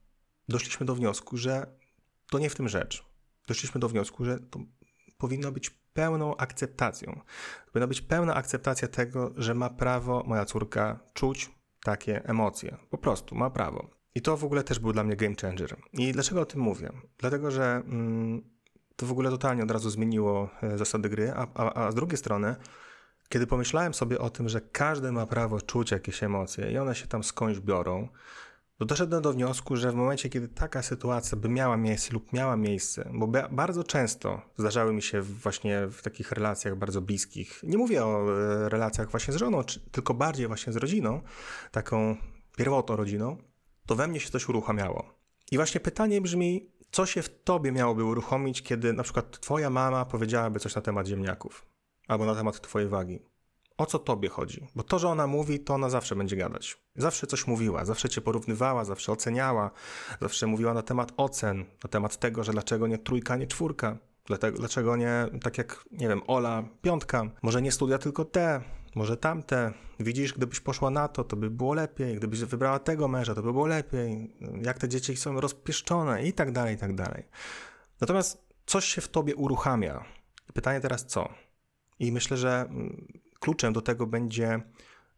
doszliśmy do wniosku, że to nie w tym rzecz. Doszliśmy do wniosku, że to powinno być pełną akceptacją. Powinna być pełna akceptacja tego, że ma prawo moja córka czuć takie emocje. Po prostu ma prawo. I to w ogóle też był dla mnie game changer. I dlaczego o tym mówię? Dlatego, że mm, to w ogóle totalnie od razu zmieniło e, zasady gry, a, a, a z drugiej strony, kiedy pomyślałem sobie o tym, że każdy ma prawo czuć jakieś emocje i one się tam skądś biorą, to doszedłem do wniosku, że w momencie, kiedy taka sytuacja by miała miejsce lub miała miejsce, bo bardzo często zdarzały mi się właśnie w takich relacjach bardzo bliskich, nie mówię o e, relacjach właśnie z żoną, tylko bardziej właśnie z rodziną, taką pierwotną rodziną, to we mnie się coś uruchamiało. I właśnie pytanie brzmi, co się w tobie miałoby uruchomić, kiedy na przykład twoja mama powiedziałaby coś na temat ziemniaków albo na temat twojej wagi? O co tobie chodzi. Bo to, że ona mówi, to ona zawsze będzie gadać. Zawsze coś mówiła, zawsze cię porównywała, zawsze oceniała, zawsze mówiła na temat ocen, na temat tego, że dlaczego nie trójka, nie czwórka. Dlaczego nie, tak jak, nie wiem, Ola, piątka, może nie studia tylko te, może tamte. Widzisz, gdybyś poszła na to, to by było lepiej. Gdybyś wybrała tego męża, to by było lepiej. Jak te dzieci są rozpieszczone i tak dalej, i tak dalej. Natomiast coś się w tobie uruchamia. Pytanie teraz co? I myślę, że mm, kluczem do tego będzie,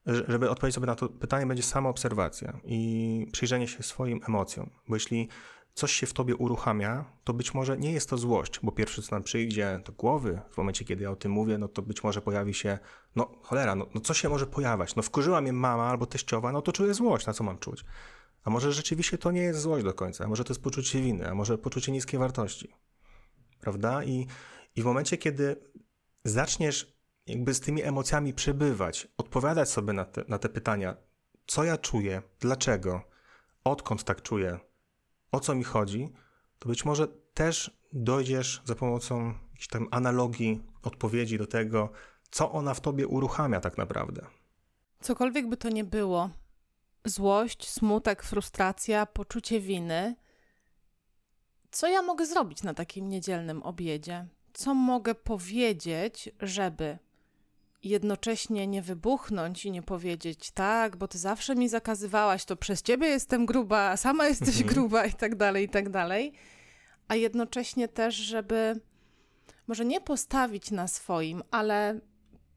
żeby odpowiedzieć sobie na to pytanie, będzie sama obserwacja i przyjrzenie się swoim emocjom. Bo jeśli coś się w tobie uruchamia, to być może nie jest to złość, bo pierwsze, co nam przyjdzie do głowy w momencie, kiedy ja o tym mówię, no to być może pojawi się, no cholera, no, no co się może pojawiać? No wkurzyła mnie mama albo teściowa, no to czuję złość, na co mam czuć? A może rzeczywiście to nie jest złość do końca, a może to jest poczucie winy, a może poczucie niskiej wartości. Prawda? I, i w momencie, kiedy zaczniesz jakby z tymi emocjami przebywać, odpowiadać sobie na te, na te pytania, co ja czuję, dlaczego, odkąd tak czuję, o co mi chodzi, to być może też dojdziesz za pomocą jakiejś tam analogii, odpowiedzi do tego, co ona w tobie uruchamia tak naprawdę. Cokolwiek by to nie było, złość, smutek, frustracja, poczucie winy, co ja mogę zrobić na takim niedzielnym obiedzie? Co mogę powiedzieć, żeby jednocześnie nie wybuchnąć i nie powiedzieć tak, bo ty zawsze mi zakazywałaś, to przez ciebie jestem gruba, sama jesteś mhm. gruba i tak dalej, i tak dalej. A jednocześnie też, żeby może nie postawić na swoim, ale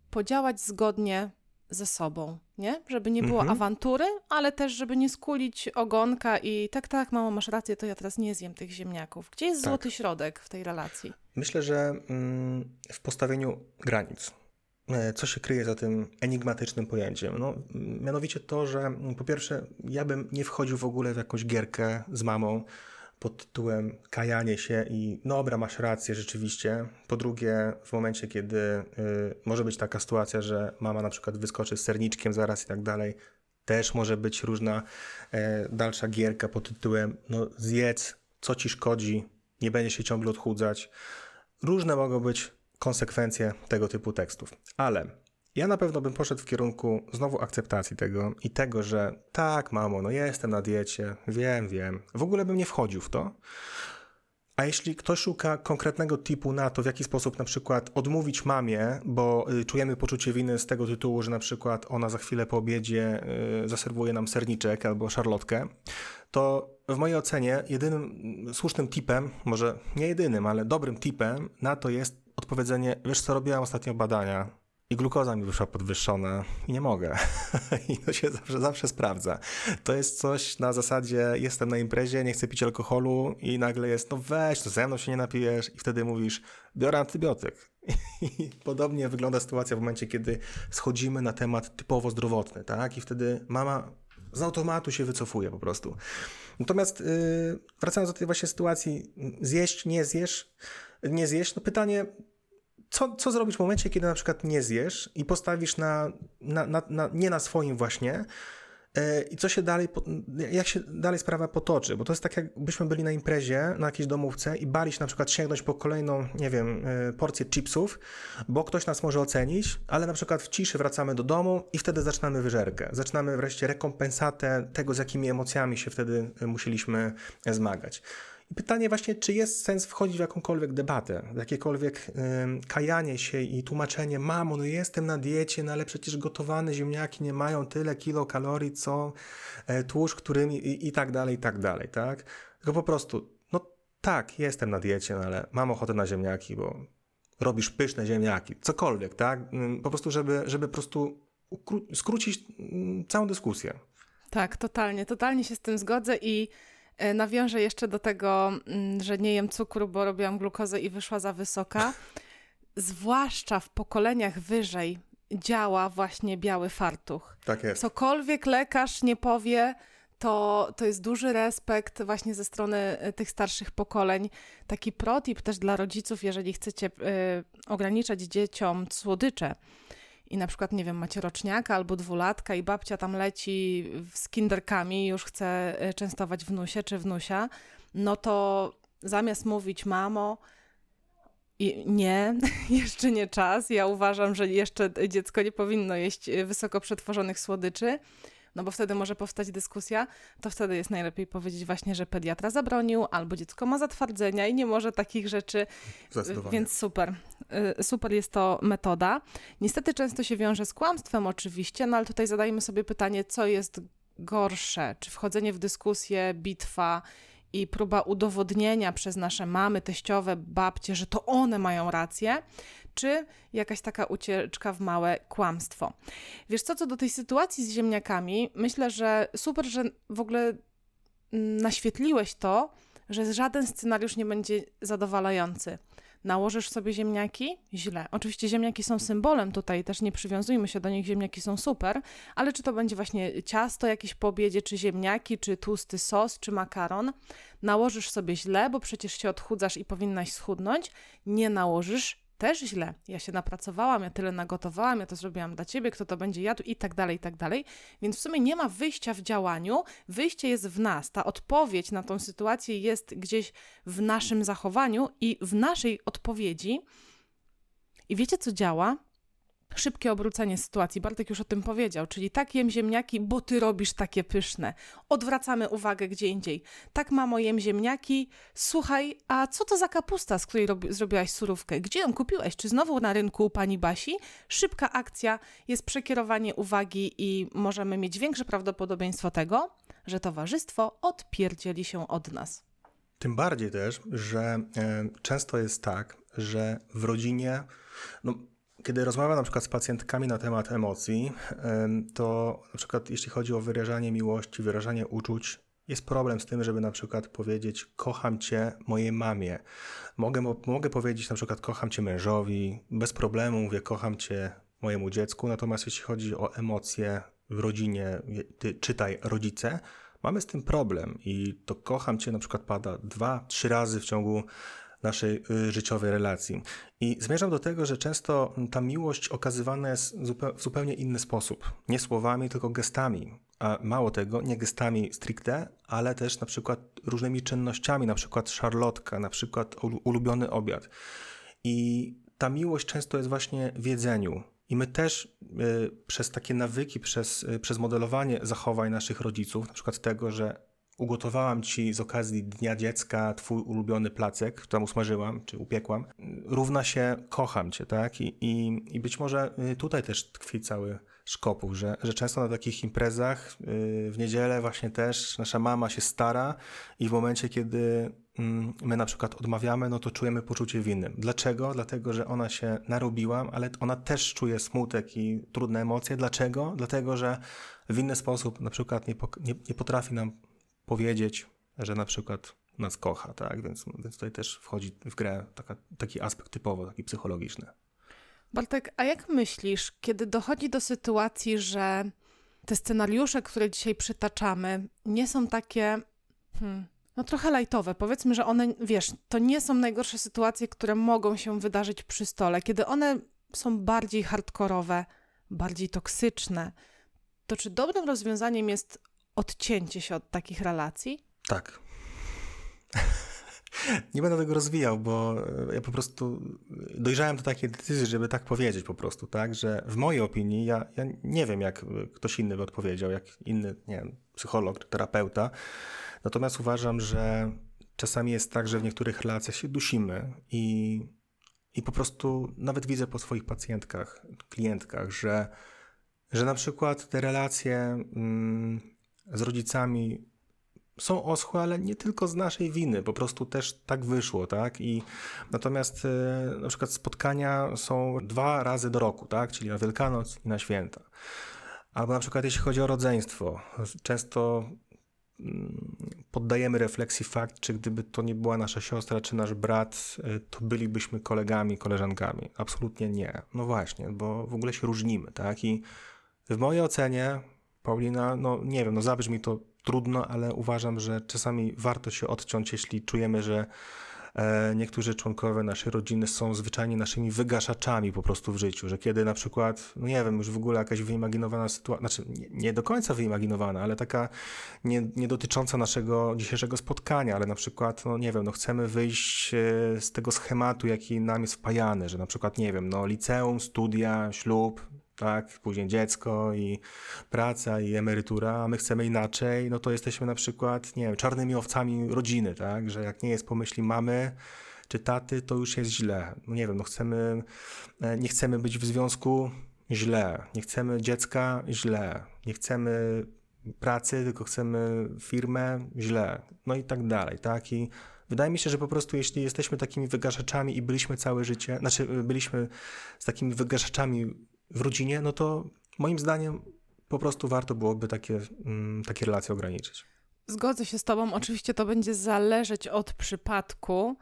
podziałać zgodnie ze sobą, nie? Żeby nie było Mhm. awantury, ale też, żeby nie skulić ogonka i tak, tak, mamo, masz rację, to ja teraz nie zjem tych ziemniaków. Gdzie jest Tak. złoty środek w tej relacji? Myślę, że mm, w postawieniu granic. E, Co się kryje za tym enigmatycznym pojęciem? No, mianowicie to, że mm, po pierwsze, ja bym nie wchodził w ogóle w jakąś gierkę z mamą pod tytułem kajanie się i no dobra, masz rację, rzeczywiście. Po drugie, w momencie, kiedy y, może być taka sytuacja, że mama na przykład wyskoczy z serniczkiem zaraz i tak dalej, też może być różna e, dalsza gierka pod tytułem no zjedz, co ci szkodzi, nie będziesz się ciągle odchudzać. Różne mogą być konsekwencje tego typu tekstów, ale ja na pewno bym poszedł w kierunku znowu akceptacji tego i tego, że tak, mamo, no jestem na diecie, wiem, wiem. W ogóle bym nie wchodził w to. A jeśli ktoś szuka konkretnego tipu na to, w jaki sposób na przykład odmówić mamie, bo y, czujemy poczucie winy z tego tytułu, że na przykład ona za chwilę po obiedzie y, zaserwuje nam serniczek albo szarlotkę, to w mojej ocenie jedynym słusznym tipem, może nie jedynym, ale dobrym tipem na to jest odpowiedzenie, wiesz co, robiłam ostatnio badania i glukoza mi wyszła podwyższona i nie mogę. [LAUGHS] I to się zawsze, zawsze sprawdza. To jest coś na zasadzie, jestem na imprezie, nie chcę pić alkoholu i nagle jest, no weź, no ze mną się nie napijesz i wtedy mówisz, biorę antybiotyk. [LAUGHS] I podobnie wygląda sytuacja w momencie, kiedy schodzimy na temat typowo zdrowotny, tak? I wtedy mama z automatu się wycofuje po prostu. Natomiast yy, wracając do tej właśnie sytuacji, zjeść, nie zjesz, nie zjeść, no pytanie, co, co zrobisz w momencie, kiedy na przykład nie zjesz i postawisz na, na, na, na nie na swoim właśnie e, i co się dalej, jak się dalej sprawa potoczy, bo to jest tak jakbyśmy byli na imprezie, na jakiejś domówce i bali się na przykład sięgnąć po kolejną, nie wiem, e, porcję chipsów, bo ktoś nas może ocenić, ale na przykład w ciszy wracamy do domu i wtedy zaczynamy wyżerkę. Zaczynamy wreszcie rekompensatę tego, z jakimi emocjami się wtedy e, musieliśmy zmagać. Pytanie właśnie, czy jest sens wchodzić w jakąkolwiek debatę, w jakiekolwiek kajanie się i tłumaczenie, mamo, no jestem na diecie, no ale przecież gotowane ziemniaki nie mają tyle kilokalorii, co e, tłuszcz, którymi i, i tak dalej, i tak dalej, tak? Tylko po prostu, no tak, jestem na diecie, no ale mam ochotę na ziemniaki, bo robisz pyszne ziemniaki, cokolwiek, tak? Ym, Po prostu, żeby, żeby po prostu skrócić ym, całą dyskusję. Tak, totalnie, totalnie się z tym zgodzę i nawiążę jeszcze do tego, mm, że nie jem cukru, bo robiłam glukozę i wyszła za wysoka. [LAUGHS] Zwłaszcza w pokoleniach wyżej działa właśnie biały fartuch. Tak jest. Cokolwiek lekarz nie powie, to, to jest duży respekt właśnie ze strony e, tych starszych pokoleń. Taki protip też dla rodziców, jeżeli chcecie y, ograniczać dzieciom słodycze i na przykład, nie wiem, macie roczniaka albo dwulatka i babcia tam leci z kinderkami i już chce y, częstować wnusie czy wnusia, no to zamiast mówić mamo, nie, [LAUGHS] jeszcze nie czas. Ja uważam, że jeszcze dziecko nie powinno jeść y, wysoko przetworzonych słodyczy, no bo wtedy może powstać dyskusja. To wtedy jest najlepiej powiedzieć właśnie, że pediatra zabronił, albo dziecko ma zatwardzenia i nie może takich rzeczy więc super. Y, Super jest to metoda. Niestety często się wiąże z kłamstwem oczywiście, no ale tutaj zadajmy sobie pytanie, co jest gorsze? Czy wchodzenie w dyskusję, bitwa i próba udowodnienia przez nasze mamy, teściowe, babcie, że to one mają rację, czy jakaś taka ucieczka w małe kłamstwo? Wiesz co, co do tej sytuacji z ziemniakami, myślę, że super, że w ogóle mm, naświetliłeś to, że żaden scenariusz nie będzie zadowalający. Nałożysz sobie ziemniaki? Źle. Oczywiście ziemniaki są symbolem tutaj, też nie przywiązujmy się do nich, ziemniaki są super, ale czy to będzie właśnie ciasto jakieś po obiedzie, czy ziemniaki, czy tłusty sos, czy makaron, nałożysz sobie źle, bo przecież się odchudzasz i powinnaś schudnąć, nie nałożysz też źle. Ja się napracowałam, ja tyle nagotowałam, ja to zrobiłam dla ciebie, kto to będzie jadł i tak dalej, i tak dalej. Więc w sumie nie ma wyjścia w działaniu, wyjście jest w nas. Ta odpowiedź na tą sytuację jest gdzieś w naszym zachowaniu i w naszej odpowiedzi. I wiecie, co działa? Szybkie obrócenie sytuacji. Bartek już o tym powiedział, czyli tak jem ziemniaki, bo ty robisz takie pyszne. Odwracamy uwagę gdzie indziej. Tak, mamo, jem ziemniaki. Słuchaj, a co to za kapusta, z której robi- zrobiłaś surówkę? Gdzie ją kupiłeś? Czy znowu na rynku u pani Basi? Szybka akcja, jest przekierowanie uwagi i możemy mieć większe prawdopodobieństwo tego, że towarzystwo odpierdzieli się od nas. Tym bardziej też, że e, często jest tak, że w rodzinie, no kiedy rozmawiam na przykład z pacjentkami na temat emocji, to na przykład jeśli chodzi o wyrażanie miłości, wyrażanie uczuć, jest problem z tym, żeby na przykład powiedzieć kocham cię mojej mamie. Mogę, mogę powiedzieć na przykład kocham cię mężowi, bez problemu mówię kocham cię mojemu dziecku, natomiast jeśli chodzi o emocje w rodzinie, ty, czytaj rodzice, mamy z tym problem i to kocham cię na przykład pada dwa, trzy razy w ciągu naszej y, życiowej relacji. I zmierzam do tego, że często ta miłość okazywana jest w zupełnie inny sposób. Nie słowami, tylko gestami. A mało tego, nie gestami stricte, ale też na przykład różnymi czynnościami, na przykład szarlotka, na przykład ulubiony obiad. I ta miłość często jest właśnie w jedzeniu. I my też y, przez takie nawyki, przez, y, przez modelowanie zachowań naszych rodziców, na przykład tego, że ugotowałam ci z okazji Dnia Dziecka twój ulubiony placek, który usmażyłam czy upiekłam, równa się kocham cię, tak? I, i, i być może y, tutaj też tkwi cały szkopuł, że, że często na takich imprezach yy, w niedzielę właśnie też nasza mama się stara i w momencie, kiedy yy, my na przykład odmawiamy, no to czujemy poczucie winy. Dlaczego? Dlatego, że ona się narobiła, ale ona też czuje smutek i trudne emocje. Dlaczego? Dlatego, że w inny sposób na przykład nie, nie, nie potrafi nam powiedzieć, że na przykład nas kocha, tak? Więc, więc tutaj też wchodzi w grę taka, taki aspekt typowo, taki psychologiczny. Bartek, a jak myślisz, kiedy dochodzi do sytuacji, że te scenariusze, które dzisiaj przytaczamy, nie są takie, hmm, no trochę lajtowe. Powiedzmy, że one, wiesz, to nie są najgorsze sytuacje, które mogą się wydarzyć przy stole. Kiedy one są bardziej hardkorowe, bardziej toksyczne, to czy dobrym rozwiązaniem jest odcięcie się od takich relacji? Tak. [LAUGHS] Nie będę tego rozwijał, bo ja po prostu dojrzałem do takiej decyzji, żeby tak powiedzieć po prostu, tak, że w mojej opinii, ja, ja nie wiem, jak ktoś inny by odpowiedział, jak inny, nie wiem, psycholog terapeuta, natomiast uważam, że czasami jest tak, że w niektórych relacjach się dusimy i, i po prostu nawet widzę po swoich pacjentkach, klientkach, że, że na przykład te relacje mm, z rodzicami są oschłe, ale nie tylko z naszej winy, po prostu też tak wyszło, tak? I natomiast e, na przykład spotkania są dwa razy do roku, tak? Czyli na Wielkanoc i na święta. Albo na przykład jeśli chodzi o rodzeństwo, często mm, poddajemy refleksji fakt, czy gdyby to nie była nasza siostra czy nasz brat, e, to bylibyśmy kolegami, koleżankami. Absolutnie nie. No właśnie, bo w ogóle się różnimy, tak? I w mojej ocenie Paulina, no nie wiem, no zabrzmi to trudno, ale uważam, że czasami warto się odciąć, jeśli czujemy, że e, niektórzy członkowie naszej rodziny są zwyczajnie naszymi wygaszaczami po prostu w życiu, że kiedy na przykład, no nie wiem, już w ogóle jakaś wyimaginowana sytuacja, znaczy nie, nie, do końca wyimaginowana, ale taka nie, nie dotycząca naszego dzisiejszego spotkania, ale na przykład, no nie wiem, no chcemy wyjść e, z tego schematu, jaki nam jest wpajany, że na przykład, nie wiem, no liceum, studia, ślub, tak, później dziecko i praca i emerytura, a my chcemy inaczej, no to jesteśmy na przykład, nie wiem, czarnymi owcami rodziny, tak, że jak nie jest pomyśli mamy czy taty, to już jest źle. No nie wiem, no chcemy, e, nie chcemy być w związku źle, nie chcemy dziecka źle, nie chcemy pracy, tylko chcemy firmę źle, no i tak dalej, tak, i Wydaje mi się, że po prostu jeśli jesteśmy takimi wygaszaczami i byliśmy całe życie, znaczy byliśmy z takimi wygaszaczami w rodzinie, no to moim zdaniem po prostu warto byłoby takie, mm, takie relacje ograniczyć. Zgodzę się z Tobą. Oczywiście to będzie zależeć od przypadku,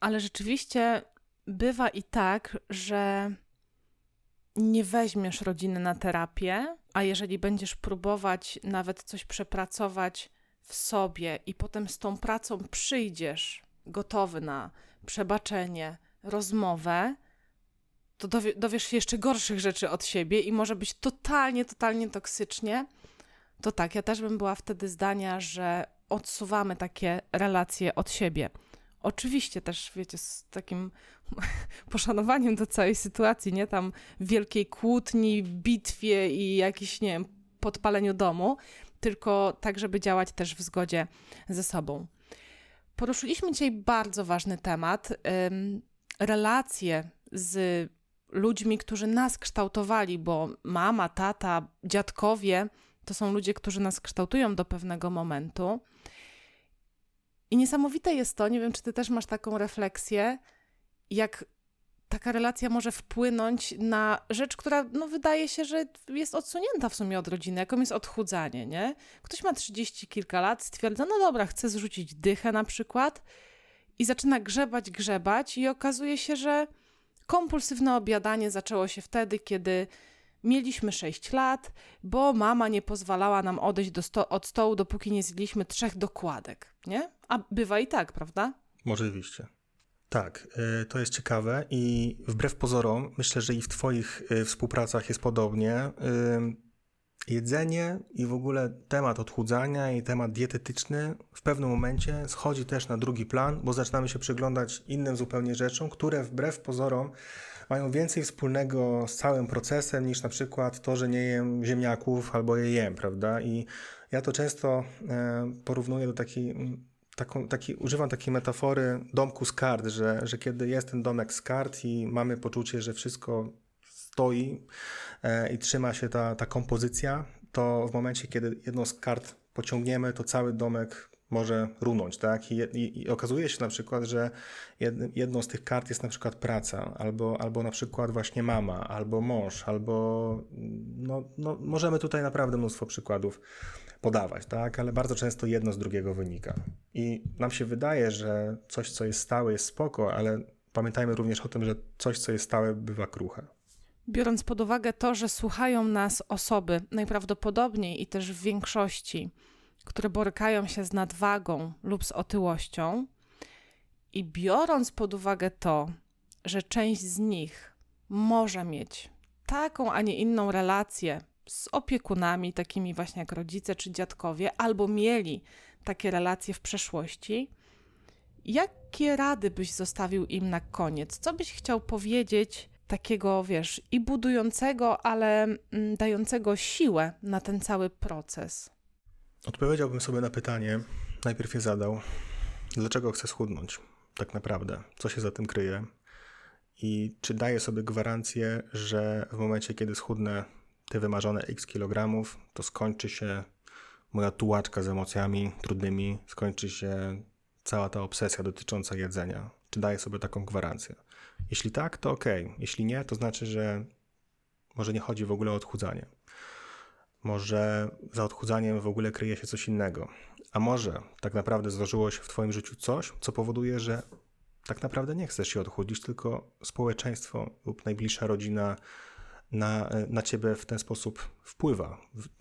ale rzeczywiście bywa i tak, że nie weźmiesz rodziny na terapię, a jeżeli będziesz próbować nawet coś przepracować w sobie i potem z tą pracą przyjdziesz gotowy na przebaczenie, rozmowę, to dowie, dowiesz się jeszcze gorszych rzeczy od siebie i może być totalnie, totalnie toksycznie, to tak, ja też bym była wtedy zdania, że odsuwamy takie relacje od siebie. Oczywiście też, wiecie, z takim [LAUGHS] poszanowaniem do całej sytuacji, nie tam wielkiej kłótni, bitwie i jakiś, nie wiem, podpaleniu domu, tylko tak, żeby działać też w zgodzie ze sobą. Poruszyliśmy dzisiaj bardzo ważny temat. Relacje z ludźmi, którzy nas kształtowali, bo mama, tata, dziadkowie to są ludzie, którzy nas kształtują do pewnego momentu. I niesamowite jest to, nie wiem, czy ty też masz taką refleksję, jak taka relacja może wpłynąć na rzecz, która no, wydaje się, że jest odsunięta w sumie od rodziny, jaką jest odchudzanie, nie? Ktoś ma 30 kilka lat, stwierdza, no dobra, chce zrzucić dychę na przykład i zaczyna grzebać, grzebać i okazuje się, że kompulsywne obiadanie zaczęło się wtedy, kiedy mieliśmy 6 lat, bo mama nie pozwalała nam odejść sto od stołu, dopóki nie zjedliśmy trzech dokładek, nie? A bywa i tak, prawda? Oczywiście. Tak, y, to jest ciekawe i wbrew pozorom, myślę, że i w Twoich y, współpracach jest podobnie. Jedzenie i w ogóle temat odchudzania i temat dietetyczny w pewnym momencie schodzi też na drugi plan, bo zaczynamy się przyglądać innym zupełnie rzeczom, które wbrew pozorom mają więcej wspólnego z całym procesem niż na przykład to, że nie jem ziemniaków albo je jem, prawda? I ja to często e, porównuję do takiej taką, taki, używam takiej metafory domku z kart, że, że kiedy jest ten domek z kart i mamy poczucie, że wszystko stoi e, i trzyma się ta, ta kompozycja, to w momencie, kiedy jedną z kart pociągniemy, to cały domek może runąć, tak? I, i, I, okazuje się na przykład, że jedną z tych kart jest na przykład praca, albo, albo na przykład właśnie mama, albo mąż, albo no, no, możemy tutaj naprawdę mnóstwo przykładów podawać, tak? Ale bardzo często jedno z drugiego wynika. I nam się wydaje, że coś, co jest stałe, jest spoko, ale pamiętajmy również o tym, że coś, co jest stałe, bywa kruche. Biorąc pod uwagę to, że słuchają nas osoby najprawdopodobniej i też w większości, które borykają się z nadwagą lub z otyłością, i biorąc pod uwagę to, że część z nich może mieć taką, a nie inną relację z opiekunami, takimi właśnie jak rodzice czy dziadkowie, albo mieli takie relacje w przeszłości, jakie rady byś zostawił im na koniec? Co byś chciał powiedzieć takiego, wiesz, i budującego, ale mm, dającego siłę na ten cały proces? Odpowiedziałbym sobie na pytanie, najpierw je zadał, dlaczego chcę schudnąć tak naprawdę, co się za tym kryje i czy daję sobie gwarancję, że w momencie, kiedy schudnę te wymarzone x kilogramów, to skończy się moja tułaczka z emocjami trudnymi, skończy się cała ta obsesja dotycząca jedzenia. Czy daję sobie taką gwarancję? Jeśli tak, to ok. Jeśli nie, to znaczy, że może nie chodzi w ogóle o odchudzanie. Może za odchudzaniem w ogóle kryje się coś innego. A może tak naprawdę zdarzyło się w Twoim życiu coś, co powoduje, że tak naprawdę nie chcesz się odchudzić, tylko społeczeństwo lub najbliższa rodzina na, na ciebie w ten sposób wpływa,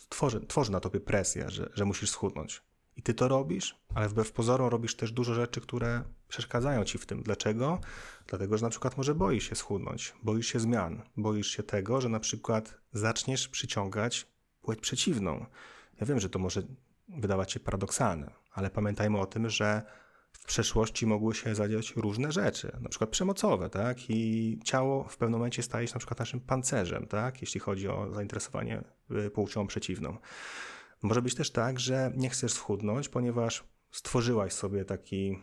tworzy, tworzy na tobie presję, że, że musisz schudnąć. I ty to robisz, ale wbrew pozorom robisz też dużo rzeczy, które przeszkadzają ci w tym. Dlaczego? Dlatego, że na przykład może boisz się schudnąć, boisz się zmian, boisz się tego, że na przykład zaczniesz przyciągać płeć przeciwną. Ja wiem, że to może wydawać się paradoksalne, ale pamiętajmy o tym, że w przeszłości mogły się zadziać różne rzeczy, na przykład przemocowe, tak? I ciało w pewnym momencie staje się na przykład naszym pancerzem, tak? Jeśli chodzi o zainteresowanie y, płcią przeciwną. Może być też tak, że nie chcesz schudnąć, ponieważ stworzyłaś sobie taki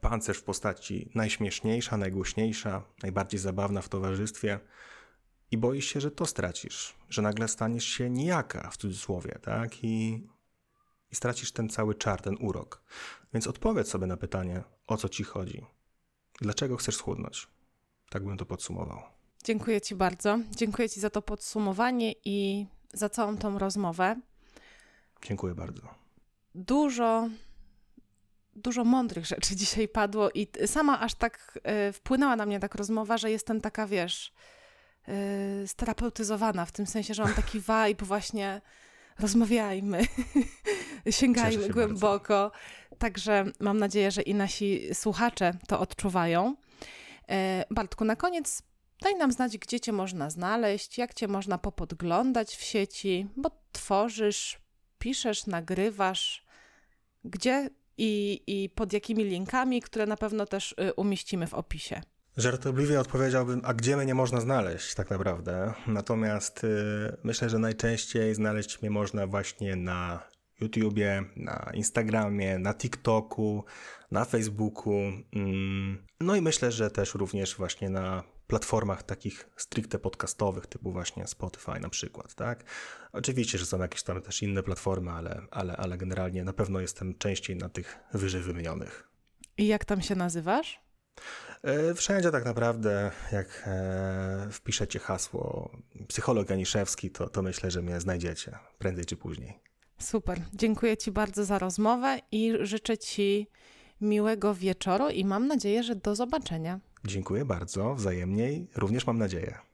pancerz w postaci najśmieszniejsza, najgłośniejsza, najbardziej zabawna w towarzystwie i boisz się, że to stracisz, że nagle staniesz się nijaka w cudzysłowie, tak? I i stracisz ten cały czar, ten urok. Więc odpowiedz sobie na pytanie, o co ci chodzi. Dlaczego chcesz schudnąć? Tak bym to podsumował. Dziękuję Ci bardzo. Dziękuję Ci za to podsumowanie i za całą tą rozmowę. Dziękuję bardzo. Dużo, dużo mądrych rzeczy dzisiaj padło i sama aż tak y, wpłynęła na mnie tak rozmowa, że jestem taka, wiesz, y, sterapeutyzowana, w tym sensie, że mam taki [LAUGHS] vibe właśnie rozmawiajmy, [LAUGHS] sięgajmy głęboko. Bardzo. Także mam nadzieję, że i nasi słuchacze to odczuwają. E, Bartku, na koniec daj nam znać, gdzie Cię można znaleźć, jak Cię można popodglądać w sieci, bo tworzysz, piszesz, nagrywasz, gdzie i, i pod jakimi linkami, które na pewno też y, umieścimy w opisie. Żartobliwie odpowiedziałbym, a gdzie mnie nie można znaleźć tak naprawdę. Natomiast y, myślę, że najczęściej znaleźć mnie można właśnie na YouTubie, na Instagramie, na TikToku, na Facebooku. Mm, no i myślę, że też również właśnie na platformach takich stricte podcastowych, typu właśnie Spotify na przykład, tak? Oczywiście, że są jakieś tam też inne platformy, ale, ale, ale generalnie na pewno jestem częściej na tych wyżej wymienionych. I jak tam się nazywasz? E, Wszędzie tak naprawdę, jak e, wpiszecie hasło psycholog Janiszewski, to, to myślę, że mnie znajdziecie prędzej czy później. Super. Dziękuję Ci bardzo za rozmowę i życzę Ci miłego wieczoru i mam nadzieję, że do zobaczenia. Dziękuję bardzo, wzajemnie również mam nadzieję.